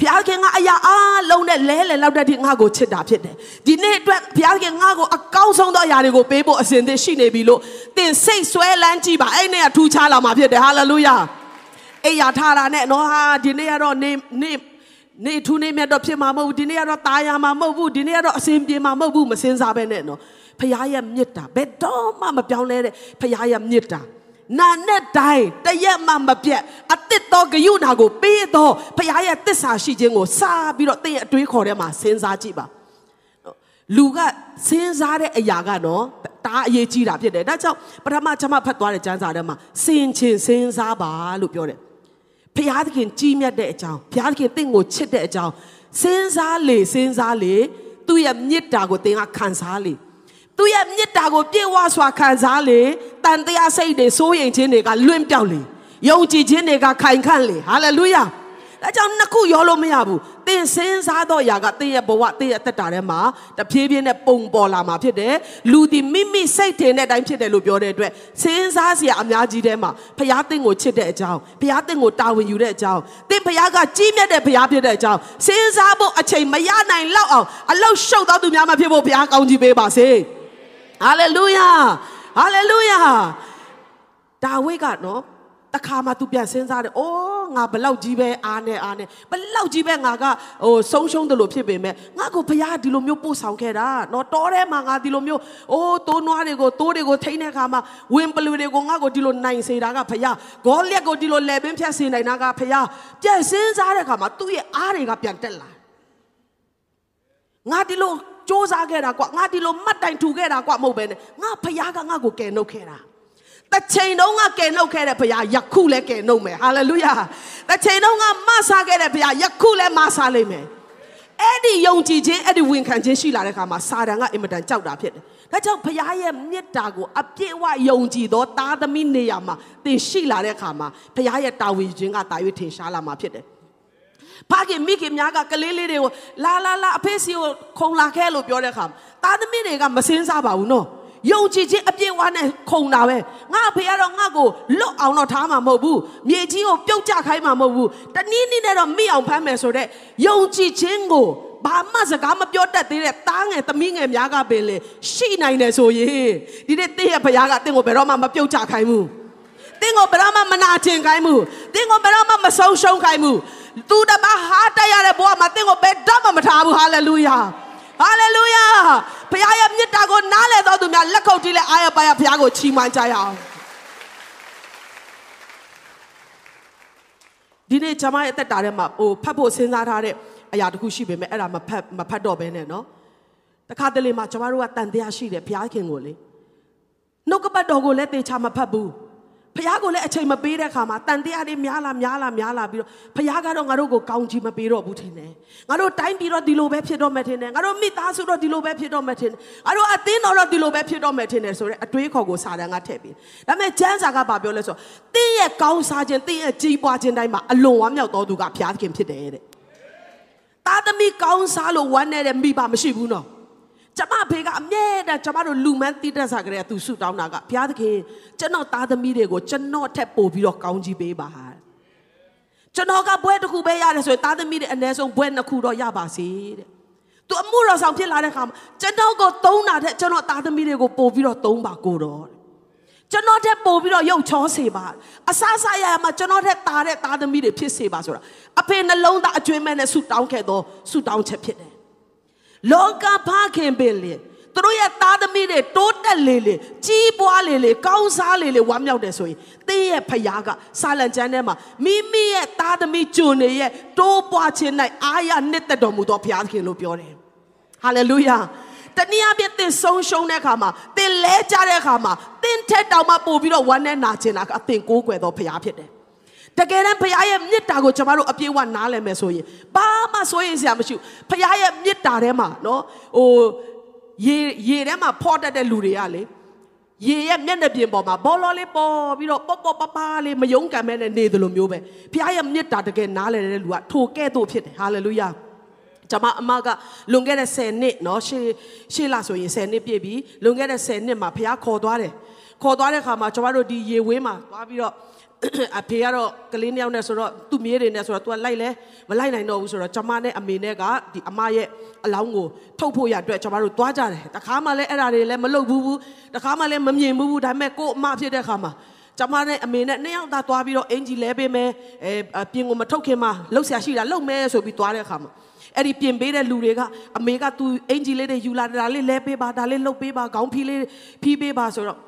A: ဘုရားခင်ကအရာအားလုံးနဲ့လဲလဲလောက်တဲ့ဒီငါကိုချစ်တာဖြစ်တယ်ဒီနေ့အတွက်ဘုရားခင်ငါကိုအကောင်းဆုံးသောအရာတွေကိုပေးဖို့အစဉ်သင့်ရှိနေပြီလို့သင်စိတ်ဆွဲလန်းကြည့်ပါအဲ့နဲ့ကထူးခြားလာမှာဖြစ်တယ်ဟာလေလုယာ အိယာထားတာနဲ့နော်ဟာဒီနေ့ကတော့နေနေနေထူးနေမြတ်တော့ဖြစ်မှာမဟုတ်ဘူးဒီနေ့ကတော့ตายရမှာမဟုတ်ဘူးဒီနေ့ကတော့အစဉ်ပြေမှာမဟုတ်ဘူးမစင်စားပဲနဲ့နော်ဖခင်ရဲ့မြစ်တာဘယ်တော့မှမပြောင်းလဲတဲ့ဖခင်ရဲ့မြစ်တာနာနဲ့တိုင်းတရက်မှမပြတ်အစ်စ်တော်ဂယုဏကိုပေးတော့ဖခင်ရဲ့တစ္ဆာရှိခြင်းကိုစားပြီးတော့တင်းရဲ့အတွေးခေါ်ထဲမှာစဉ်းစားကြည့်ပါလူကစဉ်းစားတဲ့အရာကနော်တအားအရေးကြီးတာဖြစ်တယ်ဒါကြောင့်ပထမကျွန်မဖတ်သွားတဲ့ကျမ်းစာထဲမှာစင်ချင်စဉ်းစားပါလို့ပြောတယ် ဖျားသခင်ကြီးမြတ်တဲ့အကြောင်းဖျားသခင်တင့်ကိုချစ်တဲ့အကြောင်းစဉ်းစားလေစဉ်းစားလေသူ့ရဲ့မေတ္တာကိုတင်ကခံစားလေသူ့ရဲ့မေတ္တာကိုပြေဝစွာခံစားလေတန်တရားစိတ်တွေစိုးရိမ်ခြင်းတွေကလွင့်ပြောက်လေယုံကြည်ခြင်းတွေကခိုင်ခန့်လေဟာလေလုယာ ဒါကြောင့်နှစ်ခုရောလို့မရဘူးသင်စင်းစားတော့ຢာကသင်ရဲ့ဘဝသင်ရဲ့တက်တာထဲမှာတဖြည်းဖြည်းနဲ့ပုံပေါ်လာမှာဖြစ်တယ်လူဒီမိမိစိတ်ထင်တဲ့အတိုင်းဖြစ်တယ်လို့ပြောတဲ့အတွက်စင်းစားစရာအများကြီးထဲမှာဖခင်သင်ကိုချစ်တဲ့အကြောင်းဖခင်သင်ကိုတာဝန်ယူတဲ့အကြောင်းသင်ဖခင်ကကြီးမြတ်တဲ့ဖခင်ဖြစ်တဲ့အကြောင်းစင်းစားဖို့အချိန်မရနိုင်လောက်အောင်အလောက်ရှုပ်သောသူများမဖြစ်ဖို့ဖခင်ကောင်းချီးပေးပါစေဟာလေလုယာဟာလေလုယာဒါဝိဒ်ကနော် တခါမှ तू ပြန်စဉ်းစားတယ်။အိုးငါဘလောက်ကြီးပဲအားနဲ့အားနဲ့ဘလောက်ကြီးပဲငါကဟိုဆုံးရှုံးတယ်လို့ဖြစ်ပေမဲ့ငါကိုဘုရားဒီလိုမျိုးပို့ဆောင်ခဲ့တာ။နော်တောထဲမှာငါဒီလိုမျိုးအိုးတိုးနွားတွေကိုတိုးတွေကိုထိန်းတဲ့အခါမှာဝင်ပလူတွေကိုငါကိုဒီလိုနိုင်စေတာကဘုရား။ဂေါလက်ကိုဒီလိုလဲပင်းဖြတ်စေနိုင်တာကဘုရား။ပြန်စဉ်းစားတဲ့အခါမှာသူ့ရဲ့အားတွေကပြန်တက်လာ။ငါဒီလိုစ조사ခဲ့တာကွာငါဒီလိုမှတ်တိုင်ထူခဲ့တာကွာမဟုတ်ပဲနဲ့ငါဖခင်ကငါ့ကိုကယ်နှုတ်ခဲ့တာ တစ်ချိန်တုန်းကကယ်နှုတ်ခဲ့တဲ့ဘုရားယခုလည်းကယ်နှုတ်မယ်ဟာလေလုယာတစ်ချိန်တုန်းကမဆာခဲ့တဲ့ဘုရားယခုလည်းမဆာလိမ့်မယ်အဲ့ဒီယုံကြည်ခြင်းအဲ့ဒီဝန်ခံခြင်းရှိလာတဲ့အခါမှာစာတန်ကအင်မတန်ကြောက်တာဖြစ်တယ်ဒါကြောင့်ဘုရားရဲ့မေတ္တာကိုအပြည့်အဝယုံကြည်သောသားသမီးနေရာမှာသင်ရှိလာတဲ့အခါမှာဘုရားရဲ့တာဝန်ခြင်းကတာ၍ထင်ရှားလာမှာဖြစ်တယ်ဖခင်မိခင်များကကလေးလေးတွေကိုလာလာလာအဖေစီကိုခုံလာခဲ့လို့ပြောတဲ့အခါသားသမီးတွေကမစင်းစားပါဘူးနော် ယုံကြည်ခြင်းအပြည့်အဝနဲ့ခုံတာပဲငါအဖေကတော့ငါ့ကိုလွတ်အောင်တော့ထားမှာမဟုတ်ဘူးမြေကြီးကိုပြုတ်ကျခိုင်းမှာမဟုတ်ဘူးတနည်းနည်းနဲ့တော့မိအောင်ဖမ်းမယ်ဆိုတော့ယုံကြည်ခြင်းကိုဘာမှစကားမပြောတတ်သေးတဲ့တားငယ်သမီးငယ်များကပင်လေရှိနိုင်တယ်ဆိုရင်ဒီနေ့တင့်ရဲ့ဖခင်ကတင့်ကိုဘယ်တော့မှမပြုတ်ကျခိုင်းဘူးတင်းကိုဘယ်တော့မှမနာကျင်ခိုင်းဘူးတင်းကိုဘယ်တော့မှမဆုံးရှုံးခိုင်းဘူးသူတမဟာတက်ရတဲ့ဘဝမှာတင်းကိုဘယ်တော့မှမထားဘူးဟာလေလုယာဟာလေလုယာ ဘုရားရဲ့မြတ်တာကိုနားလည်တော်သူများလက်ခုပ်တီးလက်အားရပါရဘုရားကိုချီးမွမ်းကြရအောင်ဒီနေ့ကျွန်မရဲ့အသက်တာထဲမှာဟိုဖတ်ဖို့စဉ်းစားထားတဲ့အရာတစ်ခုရှိပေမဲ့အဲ့ဒါမဖတ်မဖတ်တော့ဘဲနဲ့နော်တခါတလေမှာကျွန်မတို့ကတန်တရားရှိတယ်ဘုရားခင်ကိုလေနှုတ်ကပတ်တော်ကိုလည်းတေချာမဖတ်ဘူး ဖခင်ကိုလည်းအချိန်မပေးတဲ့အခါမှာတန်တရားတွေများလာများလာများလာပြီးတော့ဖခင်ကတော့ငါတို့ကိုကောင်းချီးမပေးတော့ဘူးထင်တယ်ငါတို့တိုင်းပြည်တော့ဒီလိုပဲဖြစ်တော့မယ်ထင်တယ်ငါတို့မိသားစုတော့ဒီလိုပဲဖြစ်တော့မယ်ထင်တယ်ငါတို့အသင်းတော်တော့ဒီလိုပဲဖြစ်တော့မယ်ထင်တယ်ဆိုတော့အတွေးခေါ်ကိုစာတန်ကထည့်ပြီးဒါပေမဲ့ကျမ်းစာကဘာပြောလဲဆိုတော့တင်းရဲ့ကောင်းစားခြင်းတင်းရဲ့ကြီးပွားခြင်းတိုင်းမှာအလွန်ဝမ်းမြောက်တော်သူကဘုရားခင်ဖြစ်တယ်တဲ့သားသမီးကောင်းစားလို့ဝမ်းနေတဲ့မိဘမရှိဘူးနော် ကျမဖေကအမြဲတမ်းကျမတို့လူမန်းတိတက်စာကလေးကသူဆုတောင်းတာကဘုရားသခင်ကျွန်တော်သားသမီးတွေကိုကျွန်တော်ထက်ပို့ပြီးတော့ကောင်းကြီးပေးပါကျွန်တော်ကဘွဲတစ်ခုပဲရတယ်ဆိုရင်သားသမီးတွေအ ਨੇ ဆုံးဘွဲနှစ်ခုတော့ရပါစေတဲ့သူအမှုတော်ဆောင်ဖြစ်လာတဲ့ခါမှာကျွန်တော်ကိုသုံးတာတဲ့ကျွန်တော်သားသမီးတွေကိုပို့ပြီးတော့သုံးပါကိုတော့ကျွန်တော်ထက်ပို့ပြီးတော့ရုပ်ချောစေပါအဆအဆရရမှာကျွန်တော်ထက်တာတဲ့သားသမီးတွေဖြစ်စေပါဆိုတာအဖေနှလုံးသားအကျွမ်းမဲ့နဲ့ဆုတောင်းခဲ့တော့ဆုတောင်းချက်ဖြစ်တယ် လောကဖခင်ပင်လေသူတို့ရဲ့သားသမီးတွေတိုးတက်လေလေကြီးပွားလေလေကောင်းစားလေလေဝမ်းမြောက်တယ်ဆိုရင်တင်းရဲ့ဖခင်ကစာလံကျမ်းထဲမှာမိမိရဲ့သားသမီးကျွန်တွေရဲ့တိုးပွားခြင်း၌အာရနှစ်သက်တော်မူသောဘုရားသခင်လို့ပြောတယ်ဟာလေလုယာတနည်းအားဖြင့်သင်ဆုံးရှုံးတဲ့အခါမှာသင်လဲကြတဲ့အခါမှာသင်ထက်တောင်မှပို့ပြီးတော့ဝမ်းနဲ့နာကျင်တာကအသင်ကိုးကွယ်သောဘုရားဖြစ်တယ် တကယ်တမ်းဖခင်ရဲ့မေတ္တာကိုကျွန်တော်တို့အပြည့်အဝနားလည်မယ်ဆိုရင်ဘာမှစိုးရင်စရာမရှိဘူးဖခင်ရဲ့မေတ္တာထဲမှာနော်ဟိုရေရေထဲမှာဖော့တတ်တဲ့လူတွေကလေရေရဲ့မျက်နှာပြင်ပေါ်မှာဘောလောလေးပေါ်ပြီးတော့ပေါ့ပေါ့ပပလေးမယုံကံမဲ့နေတယ်လို့မျိုးပဲဖခင်ရဲ့မေတ္တာတကယ်နားလည်တဲ့လူကထိုကဲ့သို့ဖြစ်တယ်ဟာလေလုယာကျွန်မအမကလွန်ခဲ့တဲ့10နှစ်เนาะရှေ့ရှေ့လဆိုရင်10နှစ်ပြည့်ပြီလွန်ခဲ့တဲ့10နှစ်မှာဖခင်ခေါ်သွားတယ်ခေါ်သွားတဲ့ခါမှာကျွန်တော်တို့ဒီရေဝင်းမှာသွားပြီးတော့ အဖေကတော့ကလေးနှစ်ယောက်နဲ့ဆိုတော့သူ့မြေးတွေနဲ့ဆိုတော့ तू ကလိုက်လဲမလိုက်နိုင်တော့ဘူးဆိုတော့ကျမနဲ့အမေနဲ့ကဒီအမရဲ့အလောင်းကိုထုတ်ဖို့ရအတွက်ကျမတို့သွားကြတယ်တခါမှလည်းအဲ့ဒါတွေလည်းမလုပ်ဘူးဘူးတခါမှလည်းမမြင်ဘူးဘူးဒါပေမဲ့ကို့အမဖြစ်တဲ့ခါမှာကျမနဲ့အမေနဲ့နှစ်ယောက်သားသွားပြီးတော့အင်ဂျီလဲပေးမယ်အဲပြင်ကိုမထုတ်ခင်မှာလှုပ်ရှားရှိတာလှုပ်မယ်ဆိုပြီးသွားတဲ့ခါမှာအဲ့ဒီပြင်ပေးတဲ့လူတွေကအမေကသူအင်ဂျီလေးတွေယူလာတာလေးလဲပေးပါဒါလေးလှုပ်ပေးပါခေါင်းဖီးလေးဖီးပေးပါဆိုတော့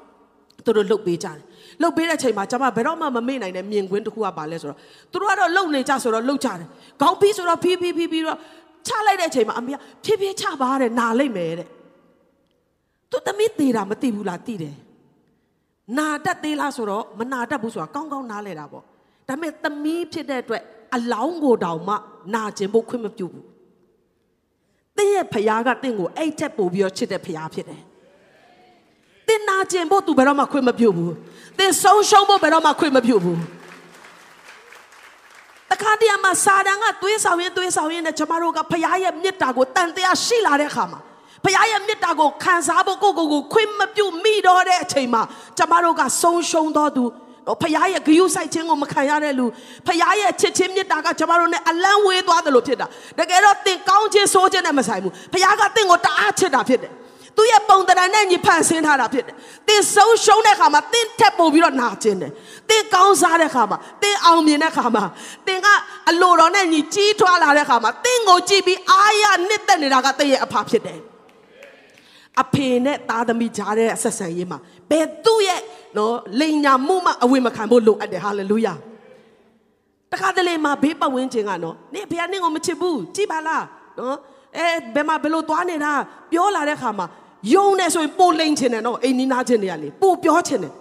A: သူတို့လှုပ်ပေးကြတယ်လှုပ်ပေးတဲ့အချိန်မှာကျွန်မဘယ်တော့မှမမေ့နိုင်တဲ့မြင်ကွင်းတစ်ခုကပါလဲဆိုတော့သူတို့ကတော့လှုပ်နေကြဆိုတော့လှုပ်ကြတယ်ခေါင်းဖီးဆိုတော့ဖီးဖီးဖီးပြီးတော့ချလိုက်တဲ့အချိန်မှာအမေကဖြည်းဖြည်းချပါတဲ့နာလိုက်မယ်တဲ့သူသမီးသေးတာမသိဘူးလားသိတယ်နာတတ်သေးလားဆိုတော့မနာတတ်ဘူးဆိုတာကောင်းကောင်းနားလဲတာပေါ့ဒါပေမဲ့သမီးဖြစ်တဲ့အတွက်အလောင်းကိုတောင်မှနာကျင်ဖို့ခွင့်မပြုဘူးတင်းရဲ့ဖခင်ကတင့်ကိုအဲ့ချက်ပို့ပြီးတော့ချစ်တဲ့ဖခင်ဖြစ်တယ် တင်နာကျင်ဖို့ तू ဘယ်တော့မှခွင့်မပြုဘူးတင်ဆုံးရှုံးဖို့ဘယ်တော့မှခွင့်မပြုဘူးတခါတည်းမှာစာတန်ကသွေးဆောင်ရင်သွေးဆောင်ရင်နဲ့ကျမတို့ကဖခင်ရဲ့မေတ္တာကိုတန်တရားရှိလာတဲ့အခါမှာဖခင်ရဲ့မေတ္တာကိုခံစားဖို့ကိုကိုကိုခွင့်မပြုမိတော့တဲ့အချိန်မှာကျမတို့ကဆုံးရှုံးတော်သူဖခင်ရဲ့ဂရုစိုက်ခြင်းကိုမခံရတဲ့လူဖခင်ရဲ့ချစ်ချင်းမေတ္တာကကျမတို့နဲ့အလန်းဝေးသွားတယ်လို့ဖြစ်တာတကယ်တော့တင်ကောင်းခြင်းဆိုးခြင်းနဲ့မဆိုင်ဘူးဖခင်ကတင့်ကိုတအားချစ်တာဖြစ်တယ် သူ့ရဲ့ပုံတံနဲ့ညီဖန်ဆင်းထားတာဖြစ်တယ်။သင်ဆုံးရှုံးတဲ့ခါမှာသင်ထက်ပို့ပြီးတော့နာကျင်တယ်။သင်ကောင်းစားတဲ့ခါမှာသင်အောင်မြင်တဲ့ခါမှာသင်ကအလိုတော်နဲ့ညီကြီးထွားလာတဲ့ခါမှာသင်ကိုကြည့်ပြီးအာရနှစ်သက်နေတာကသင်ရဲ့အဖဖြစ်တယ်။အဖေနဲ့သားသမီးကြားတဲ့ဆက်ဆံရေးမှာဘယ်သူ့ရဲ့နော်လိန်ညာမှုမှအဝေမခံဖို့လိုအပ်တယ်ဟာလေလုယာ။တခါတလေမှာဘေးပတ်ဝန်းကျင်ကနော်နေဖေကနင့်ကိုမချစ်ဘူးကြည့်ပါလားနော်အဲဘယ်မှာဘယ်လိုသွားနေတာပြောလာတဲ့ခါမှာ ယုံနေဆိုရင်ပိုလိန်ချင်တယ်နော်အိမ်နီးနားချင်းတွေကလေပိုပြောချင်တယ်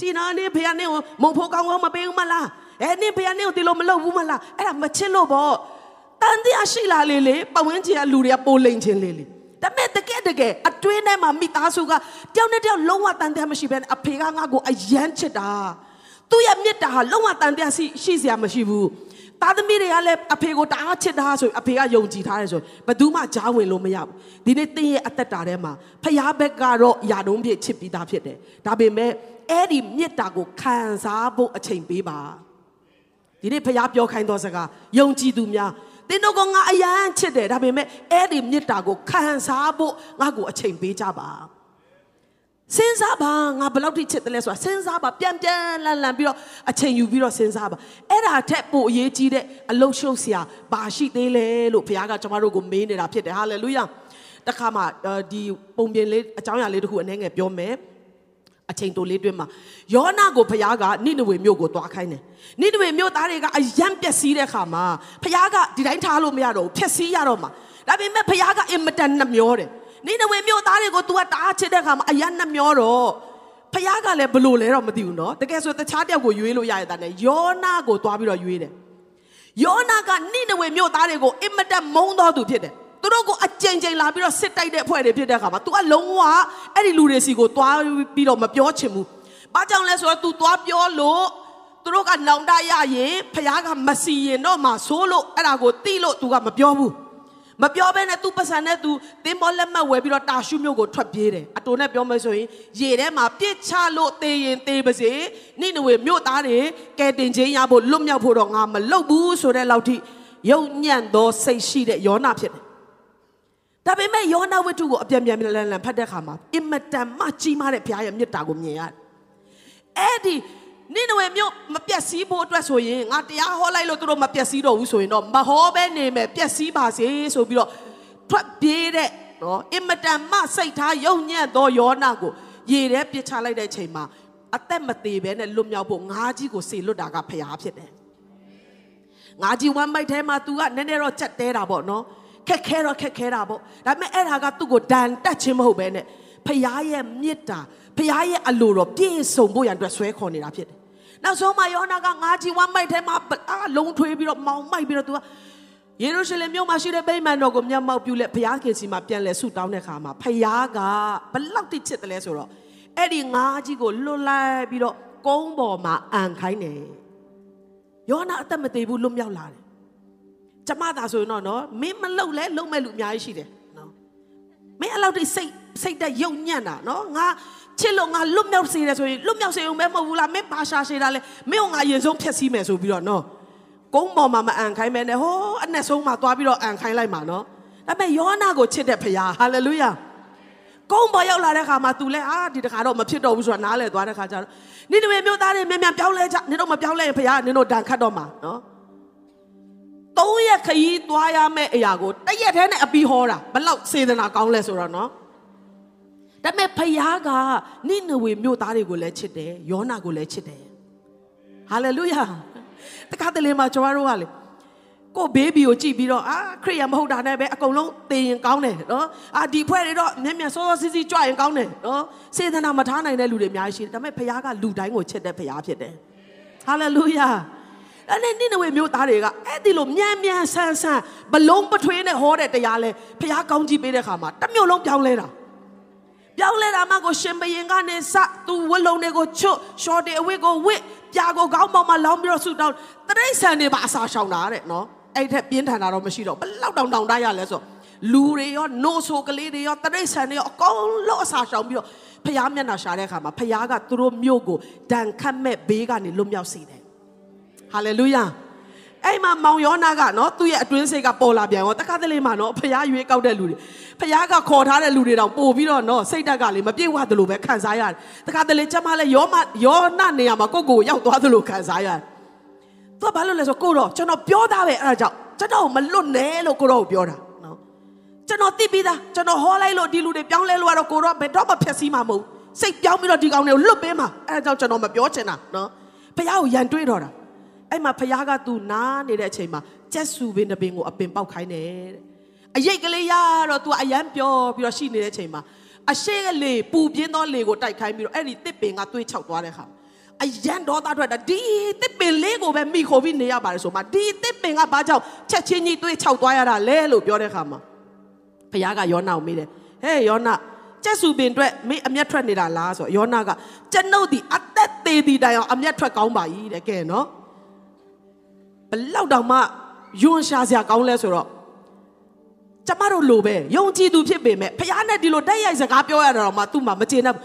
A: ကြည်နာနေဖေကနေကိုမုံဖို့ကောင်းကောင်းမပေးဘူးမလားအဲနေဖေကနေကိုဒီလိုမလုပ်ဘူးမလားအဲ့ဒါမချစ်လို့ပေါ့တန်တရားရှိလာလေလေပဝင်းချင်ကလူတွေကပိုလိန်ချင်လေလေဒါမဲ့တကယ်တကယ်အတွင်းထဲမှာမိသားစုကတယောက်နဲ့တယောက်လုံးဝတန်တရားမရှိဘဲအဖေကငါ့ကိုအယမ်းချစ်တာသူ့ရဲ့မေတ္တာဟာလုံးဝတန်တရားရှိရှိစရာမရှိဘူး သားသမီးတွေကလည်းအဖေကိုတအားချစ်တာဆိုအဖေကယုံကြည်ထားတယ်ဆိုဘယ်သူမှကြားဝင်လို့မရဘူးဒီနေ့တင်းရဲ့အသက်တာထဲမှာဖခင်ဘက်ကတော့ယာတုံးဖြစ်ချစ်ပြီးသားဖြစ်တယ်ဒါပေမဲ့အဲ့ဒီမေတ္တာကိုခံစားဖို့အချိန်ပေးပါဒီနေ့ဖခင်ပြောခိုင်းသောစကားယုံကြည်သူများတင်းတို့ကငါအယမ်းချစ်တယ်ဒါပေမဲ့အဲ့ဒီမေတ္တာကိုခံစားဖို့ငါ့ကိုအချိန်ပေးကြပါ စဉ်းစားပါငါဘယ်လောက်ထိချစ်တယ်လဲဆိုတာစဉ်းစားပါပြန်ပြန်လန်လန်ပြီးတော့အချိန်ယူပြီးတော့စဉ်းစားပါအဲ့ဒါထက်ပိုအရေးကြီးတဲ့အလုံးရှုပ်စရာဘာရှိသေးလဲလို့ဘုရားကကျွန်တော်တို့ကိုမေးနေတာဖြစ်တယ်ဟာလေလုယာတခါမှဒီပုံပြင်လေးအကြောင်းအရာလေးတစ်ခုအနေငယ်ပြောမယ်အချိန်တိုလေးတွင်းမှာယောနာကိုဖခင်ကနိနဝေမြို့ကိုတွားခိုင်းတယ်နိနဝေမြို့သားတွေကအယံပျက်စီးတဲ့ခါမှာဖခင်ကဒီတိုင်းထားလို့မရတော့ဘူးဖျက်ဆီးရတော့မှာဒါပေမဲ့ဖခင်ကအင်မတန်နှမျောတယ် နိနဝေမြို့သားတွေကို तू ကတားချစ်တဲ့ခါမှာအယံနှမျောတော့ဖခင်ကလည်းဘလို့လဲတော့မသိဘူးနော်တကယ်ဆိုတခြားတယောက်ကိုရွေးလို့ရရတဲ့နဲ့ယောနာကိုတွားပြီးတော့ရွေးတယ်ယောနာကနိနဝေမြို့သားတွေကိုအင်မတန်မုန်းတော်သူဖြစ်တယ်သူတို့ကိုအကြိမ်ကြိမ်လာပြီးတော့စစ်တိုက်တဲ့အဖွဲ့တွေဖြစ်တဲ့အခါမှာ तू ကလုံးဝအဲ့ဒီလူတွေစီကိုတွားပြီးတော့မပြောချင်ဘူး။ဘာကြောင့်လဲဆိုတော့ तू တွားပြောလို့သူတို့ကနောင်တရရင်ဖခင်ကမစီရင်တော့မှဆိုးလို့အဲ့ဒါကိုတိလို့ तू ကမပြောဘူး။ မပြောဘဲနဲ့ तू ပတ်စံနဲ့ तू တင်းမောလက်မှတ်ဝယ်ပြီးတော့တာရှုမျိုးကိုထွက်ပြေးတယ်။အတူနဲ့ပြောမယ်ဆိုရင်ရေထဲမှာပြစ်ချလို့တေးရင်တေးပါစေ။နိနဝေမြို့သားတွေကဲတင်ချင်းရဖို့လွတ်မြောက်ဖို့တော့ငါမလုပ်ဘူးဆိုတဲ့လောက်ထိယုံညံ့သောစိတ်ရှိတဲ့ယောနာဖြစ်တယ်ဒါပေမဲ့ယောနာဝတ္ထုကိုအပြန်ပြန်လန်လန်ဖတ်တဲ့အခါမှာအင်မတန်မှကြီးမားတဲ့ဘုရားရဲ့မြတ်တာကိုမြင်ရတယ်။အဲ့ဒီ နိနဝေမြို့မပျက်စီးဖို့အတွက်ဆိုရင်ငါတရားဟောလိုက်လို့သူတို့မပျက်စီးတော့ဘူးဆိုရင်တော့မဟောပဲနေမယ်ပျက်စီးပါစေဆိုပြီးတော့ထွက်ပြေးတဲ့နော်အင်မတန်မှစိတ်ထားယုံညံ့သောယောနာကိုရေထဲပစ်ချလိုက်တဲ့ချိန်မှာအသက်မသေးဘဲနဲ့လွတ်မြောက်ဖို့ငါးကြီးကိုစေလွတ်တာကဖရားဖြစ်တယ်။ငါးကြီးဝမ်းမိုက်ထဲမှာ तू ကနည်းနည်းတော့ချက်တဲတာပေါ့နော်။ခက်ခဲတော့ခက်ခဲတာပေါ့ဒါပေမဲ့အဲ့ဒါကသူ့ကိုဒဏ်တက်ခြင်းမဟုတ်ပဲနဲ့ဖခင်ရဲ့မေတ္တာဖခင်ရဲ့အလိုတော်ပြည့်စုံဖို့ရန်အတွက်ဆွဲခေါ်နေတာဖြစ်တယ် နောက်ဆုံးမှာယောနာကငါးကြီးဝမ်းမိုက်ထဲမှာအလုံးထွေးပြီးတော့မောင်မိုက်ပြီးတော့သူကယေရုရှလင်မြို့မှာရှိတဲ့ဗိမာန်တော်ကိုမျက်မှောက်ပြုလက်ဘုရားခင်စီမှာပြန်လဲဆုတောင်းတဲ့ခါမှာဖခင်ကဘလောက်တိချစ်တယ်လဲဆိုတော့အဲ့ဒီငါးကြီးကိုလွတ်လိုက်ပြီးတော့ကုန်းပေါ်မှာအန်ခိုင်းတယ်ယောနာအသက်မသေးဘူးလွတ်မြောက်လာတယ်ကျမသာဆိုရင်တော့နော်မင်းမလုံလဲလုံမဲ့လူအများကြီးရှိတယ်နော်မင်းအဲ့လောက်ထိစိတ်စိတ်တက်ယုံညံ့တာနော်ငါ ချစ်လို့ငါလွတ်မြောက်စေတယ်ဆိုရင်လွတ်မြောက်စေုံပဲမဟုတ်ဘူးလားမင်းပါရှာရှေတာလဲမင်းကငါရင်ဆုံးဖြတ်စည်းမယ်ဆိုပြီးတော့နော်ကုန်းပေါ်မှာမအန်ခိုင်းမဲနဲ့ဟိုးအနက်ဆုံးမှာသွားပြီးတော့အန်ခိုင်းလိုက်မှာနော်ဒါပေမဲ့ယောနာကိုချစ်တဲ့ဖခင်ဟာလေလုယာကုန်းပေါ်ရောက်လာတဲ့ခါမှာ तू လဲအာဒီတခါတော့မဖြစ်တော့ဘူးဆိုတာနားလဲသွားတဲ့ခါကျတော့နိဒဝေမျိုးသားတွေမြန်မြန်ပြောင်းလဲကြနင်တို့မပြောင်းလဲရင်ဖခင်နင်တို့ဒဏ်ခတ်တော့မှာနော်၃ရက်ခရီးသွားရမယ့်အရာကိုတရက်တည်းနဲ့အပီဟောတာဘလောက်စေတနာကောင်းလဲဆိုတော့နော် ဒါပေမဲ့ဖခင်ကနိနဝေမြို့သားတွေကိုလည်းချစ်တယ်ယောနာကိုလည်းချစ်တယ်ဟာလေလုယာတခါတလေမှာကျွန်တော်တို့ကလေကိုဘေဘီကိုကြည့်ပြီးတော့အာခရိယမဟုတ်တာနဲ့ပဲအကုန်လုံးသိရင်ကောင်းတယ်နော်အာဒီဖွဲ့တွေတော့မျက်မျက်စောစောစီးစီးကြွရင်ကောင်းတယ်နော်စေတနာမထားနိုင်တဲ့လူတွေအများကြီးရှိတယ်ဒါပေမဲ့ဖခင်ကလူတိုင်းကိုချစ်တဲ့ဖခင်ဖြစ်တယ်ဟာလေလုယာအဲ့ဒီနိနဝေမျိုးသားတွေကအဲ့ဒီလိုမြန်မြန်ဆန်းဆန်းဘလုံးပထွေးနဲ့ဟောတဲ့တရားလဲဖះကောင်းကြီးပေးတဲ့ခါမှာတစ်မျိုးလုံးပြောင်းလဲတာ ပြောင်းလဲတာမှကိုရှင်ဘရင်ကနေစသူဝလုံးတွေကိုချွတ်ရှော့တဲ့အဝတ်ကိုဝစ်ပြာကိုကောင်းပေါင်းမှလောင်းပြီးတော့ဆူတောင်းတရိတ်ဆန်တွေပါအစာရှောင်တာတဲ့နော်အဲ့ထက်ပြင်းထန်တာတော့မရှိတော့ဘလောက်တောင်တောင်တရလဲဆိုလူတွေရောနိုးဆိုကလေးတွေရောတရိတ်ဆန်တွေရောအကုန်လုံးအစာရှောင်ပြီးတော့ဖះမျက်နှာရှာတဲ့အခါမှာဖះကသူတို့မျိုးကိုဒဏ်ခတ်မဲ့ဘေးကနေလွတ်မြောက်စေတယ်ဟာလေလုယာ အဲ့မှာမောင်ယောနာကနော်သူ့ရဲ့အတွင်းစိတ်ကပေါ်လာပြန်ရောတခါတလေမှာနော်ဖရားရွေးကောက်တဲ့လူတွေဖရားကခေါ်ထားတဲ့လူတွေတောင်ပို့ပြီးတော့နော်စိတ်တက်ကလေမပြေဝသလိုပဲခံစားရတယ်တခါတလေကျမလည်းယောမယောနာနေရာမှာကိုကိုရောက်သွားသလိုခံစားရတယ်သူကဘာလို့လဲဆိုကိုတော့ကျွန်တော်ပြောတာပဲအဲ့ဒါကြောင့်ကျွန်တော်မလွတ်နဲ့လို့ကိုတော့ပြောတာနော်ကျွန်တော်သိပြီးသားကျွန်တော်ဟောလိုက်လို့ဒီလူတွေပြောင်းလဲလို့ကတော့ကိုတော့ဘယ်တော့မှဖြတ်စည်းမှာမဟုတ်စိတ်ပြောင်းပြီးတော့ဒီကောင်တွေကိုလွတ်ပေးမှာအဲ့ဒါကြောင့်ကျွန်တော်မပြောချင်တာနော်ဖရားကိုရန်တွေးတော့တာ အဲ့မှာဖခင်ကသူနားနေတဲ့အချိန်မှာကျက်စုပင်တပင်ကိုအပင်ပေါက်ခိုင်းတယ်တဲ့အရိတ်ကလေးရတော့ तू အယမ်းပြောပြီးတော့ရှိနေတဲ့အချိန်မှာအရှိကလေပူပြင်းသောလေကိုတိုက်ခိုင်းပြီးတော့အဲ့ဒီတစ်ပင်ကတွေးချောက်သွားတဲ့ခါအယံဒေါသထွက်တာဒီတစ်ပင်လေးကိုပဲမိခိုပြီးနေရပါတယ်ဆိုမှဒီတစ်ပင်ကဘာကြောင့်ချက်ချင်းကြီးတွေးချောက်သွားရတာလဲလို့ပြောတဲ့ခါမှာဖခင်ကယောနာကိုမေးတယ်ဟဲ့ယောနာကျက်စုပင်အတွက်မင်းအမျက်ထွက်နေတာလားဆိုယောနာကကျွန်ုပ်ဒီအသက်သေးသည်တိုင်အောင်အမျက်ထွက်ကောင်းပါ၏တဲ့ကဲနော် ဘလောက်တောင်မှယွန်ရှာစရာကောင်းလဲဆိုတော့ကျမတို့လိုပဲယုံကြည်သူဖြစ်ပေမဲ့ဖခင်နဲ့ဒီလိုတိုက်ရိုက်စကားပြောရတာတော့မှသူ့မှာမကျေနပ်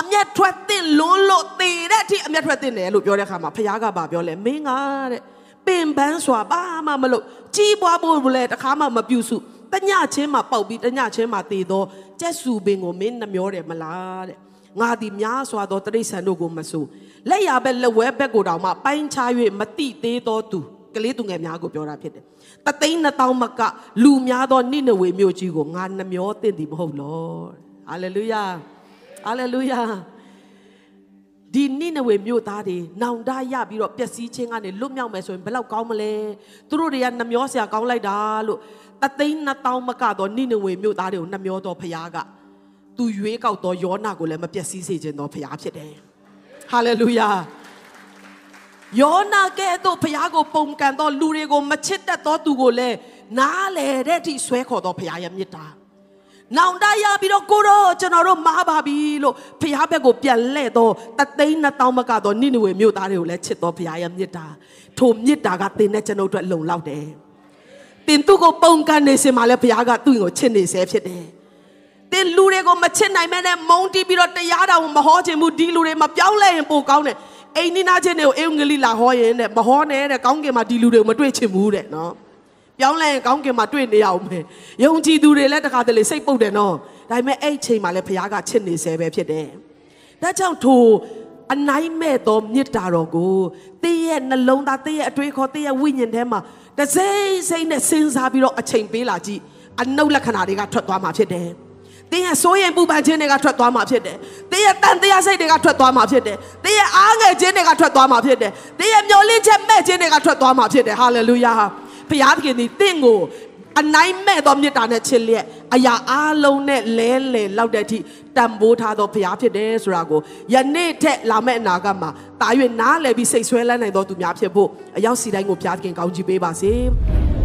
A: အမျက်ထွက်တဲ့လွန်းလို့တည်တဲ့အထိအမျက်ထွက်တဲ့တယ်လို့ပြောတဲ့အခါမှာဖခင်ကပါပြောလဲမင်းကတဲ့ပင်ပန်းစွာဘာမှမလုပ်ကြီးပွားဖို့လည်းတခါမှမပြုစုတညချင်းမှာပေါက်ပြီးတညချင်းမှာတည်တော့ကျက်စုပင်ကိုမင်းနှမျောတယ်မလားတဲ့ ငါဒီများစွာသောတရိษံတို့ကိုမဆိုလက်ရဘက်လက်ဝဲဘက်ကိုတောင်မှပိုင်းခြား၍မတိသေးသောသူကလေးသူငယ်များကိုပြောတာဖြစ်တယ်။တသိန်းနှစ်တောင်းမကလူများသောနိနဝေမြို့ကြီးကိုငါနှမျောသင့်သည်မဟုတ်လော။ဟာလေလုယာ။ဟာလေလုယာ။ဒီနိနဝေမြို့သားတွေနောင်တရပြီးတော့ပျက်စီးခြင်းကနေလွတ်မြောက်မယ်ဆိုရင်ဘယ်လောက်ကောင်းမလဲ။သူတို့တွေကနှမျောစရာကောင်းလိုက်တာလို့တသိန်းနှစ်တောင်းမကတော့နိနဝေမြို့သားတွေကိုနှမျောတော့ဖခင်က သူရွေးကောက်တော့ယောနာကိုလည်းမပျက်စီးစေခြင်းတော့ဖခင်ဖြစ်တယ်။ဟာလေလုယာ။ယောနာကဲ့သို့ဖះကိုပုံကန်သောလူတွေကိုမချစ်တတ်သောသူကိုလည်းနားလေတဲ့အထိဆွဲခေါ်သောဖះရဲ့မြတ်တာ။နောင်တရပြီးတော့ကိုတော့ကျွန်တော်တို့မားပါပြီလို့ဖះဘက်ကိုပြန်လှဲ့တော့တသိန်းနှစ်တောင်းမကတော့နိနဝေမြို့သားတွေကိုလည်းချစ်သောဖះရဲ့မြတ်တာ။ထိုမြတ်တာကသင်နဲ့ကျွန်တော်တို့လုံလောက်တယ်။သင်သူ့ကိုပုံကန်နေစင်မှာလည်းဖះကသူ့ကိုချစ်နေဆဲဖြစ်တယ်။ တင်လူတွေကိုမချစ်နိုင်မဲ့နဲ့မုန်းတီးပြီးတော့တရားတော်ကိုမဟောခြင်းဘူးဒီလူတွေမပြောင်းလဲရင်ပိုကောင်းတယ်အိမ်နီးနားချင်းတွေကိုအင်္ဂလိပ်လာဟောရင်တဲ့မဟောနဲ့တဲ့ကောင်းကင်မှာဒီလူတွေကိုမတွေ့ချင်ဘူးတဲ့နော်ပြောင်းလဲရင်ကောင်းကင်မှာတွေ့နေရအောင်မယ်ယုံကြည်သူတွေလည်းတခါတလေစိတ်ပုတ်တယ်နော်ဒါပေမဲ့အဲ့ချိန်မှာလည်းဘုရားကချစ်နေဆဲပဲဖြစ်တယ်ဒါကြောင့်ထိုအနိုင်မဲ့သောမေတ္တာတော်ကိုတင်းရဲ့နှလုံးသားတင်းရဲ့အတွေးခေါ်တင်းရဲ့ဝိညာဉ်ထဲမှာတစိမ့်စိမ့်နဲ့စဉ်းစားပြီးတော့အချိန်ပေးလာကြည့်အနုလက္ခဏာတွေကထွက်သွားမှာဖြစ်တယ်။ တင်းရဲ့စိုးရင်ပူပန်ခြင်းတွေကထွက်သွားမှာဖြစ်တယ်။တင်းရဲ့တန်တရားစိတ်တွေကထွက်သွားမှာဖြစ်တယ်။တင်းရဲ့အားငယ်ခြင်းတွေကထွက်သွားမှာဖြစ်တယ်။တင်းရဲ့မျောလင့်ချက်မဲ့ခြင်းတွေကထွက်သွားမှာဖြစ်တယ်။ဟာလေလုယာ။ဘုရားသခင်ဒီတင့်ကိုအနိုင်မဲ့သောမေတ္တာနဲ့ချစ်လျက်အရာအားလုံးနဲ့လဲလှယ်လောက်တဲ့အထိတန်ဖိုးထားသောဘုရားဖြစ်တယ်ဆိုတာကိုယနေ့ထက်လာမယ့်အနာဂတ်မှာတာ၍နားလည်ပြီးစိတ်ဆွဲလန်းနိုင်သောသူများဖြစ်ဖို့အရောက်စီတိုင်းကိုဘုရားသခင်ကောင်းချီးပေးပါစေ။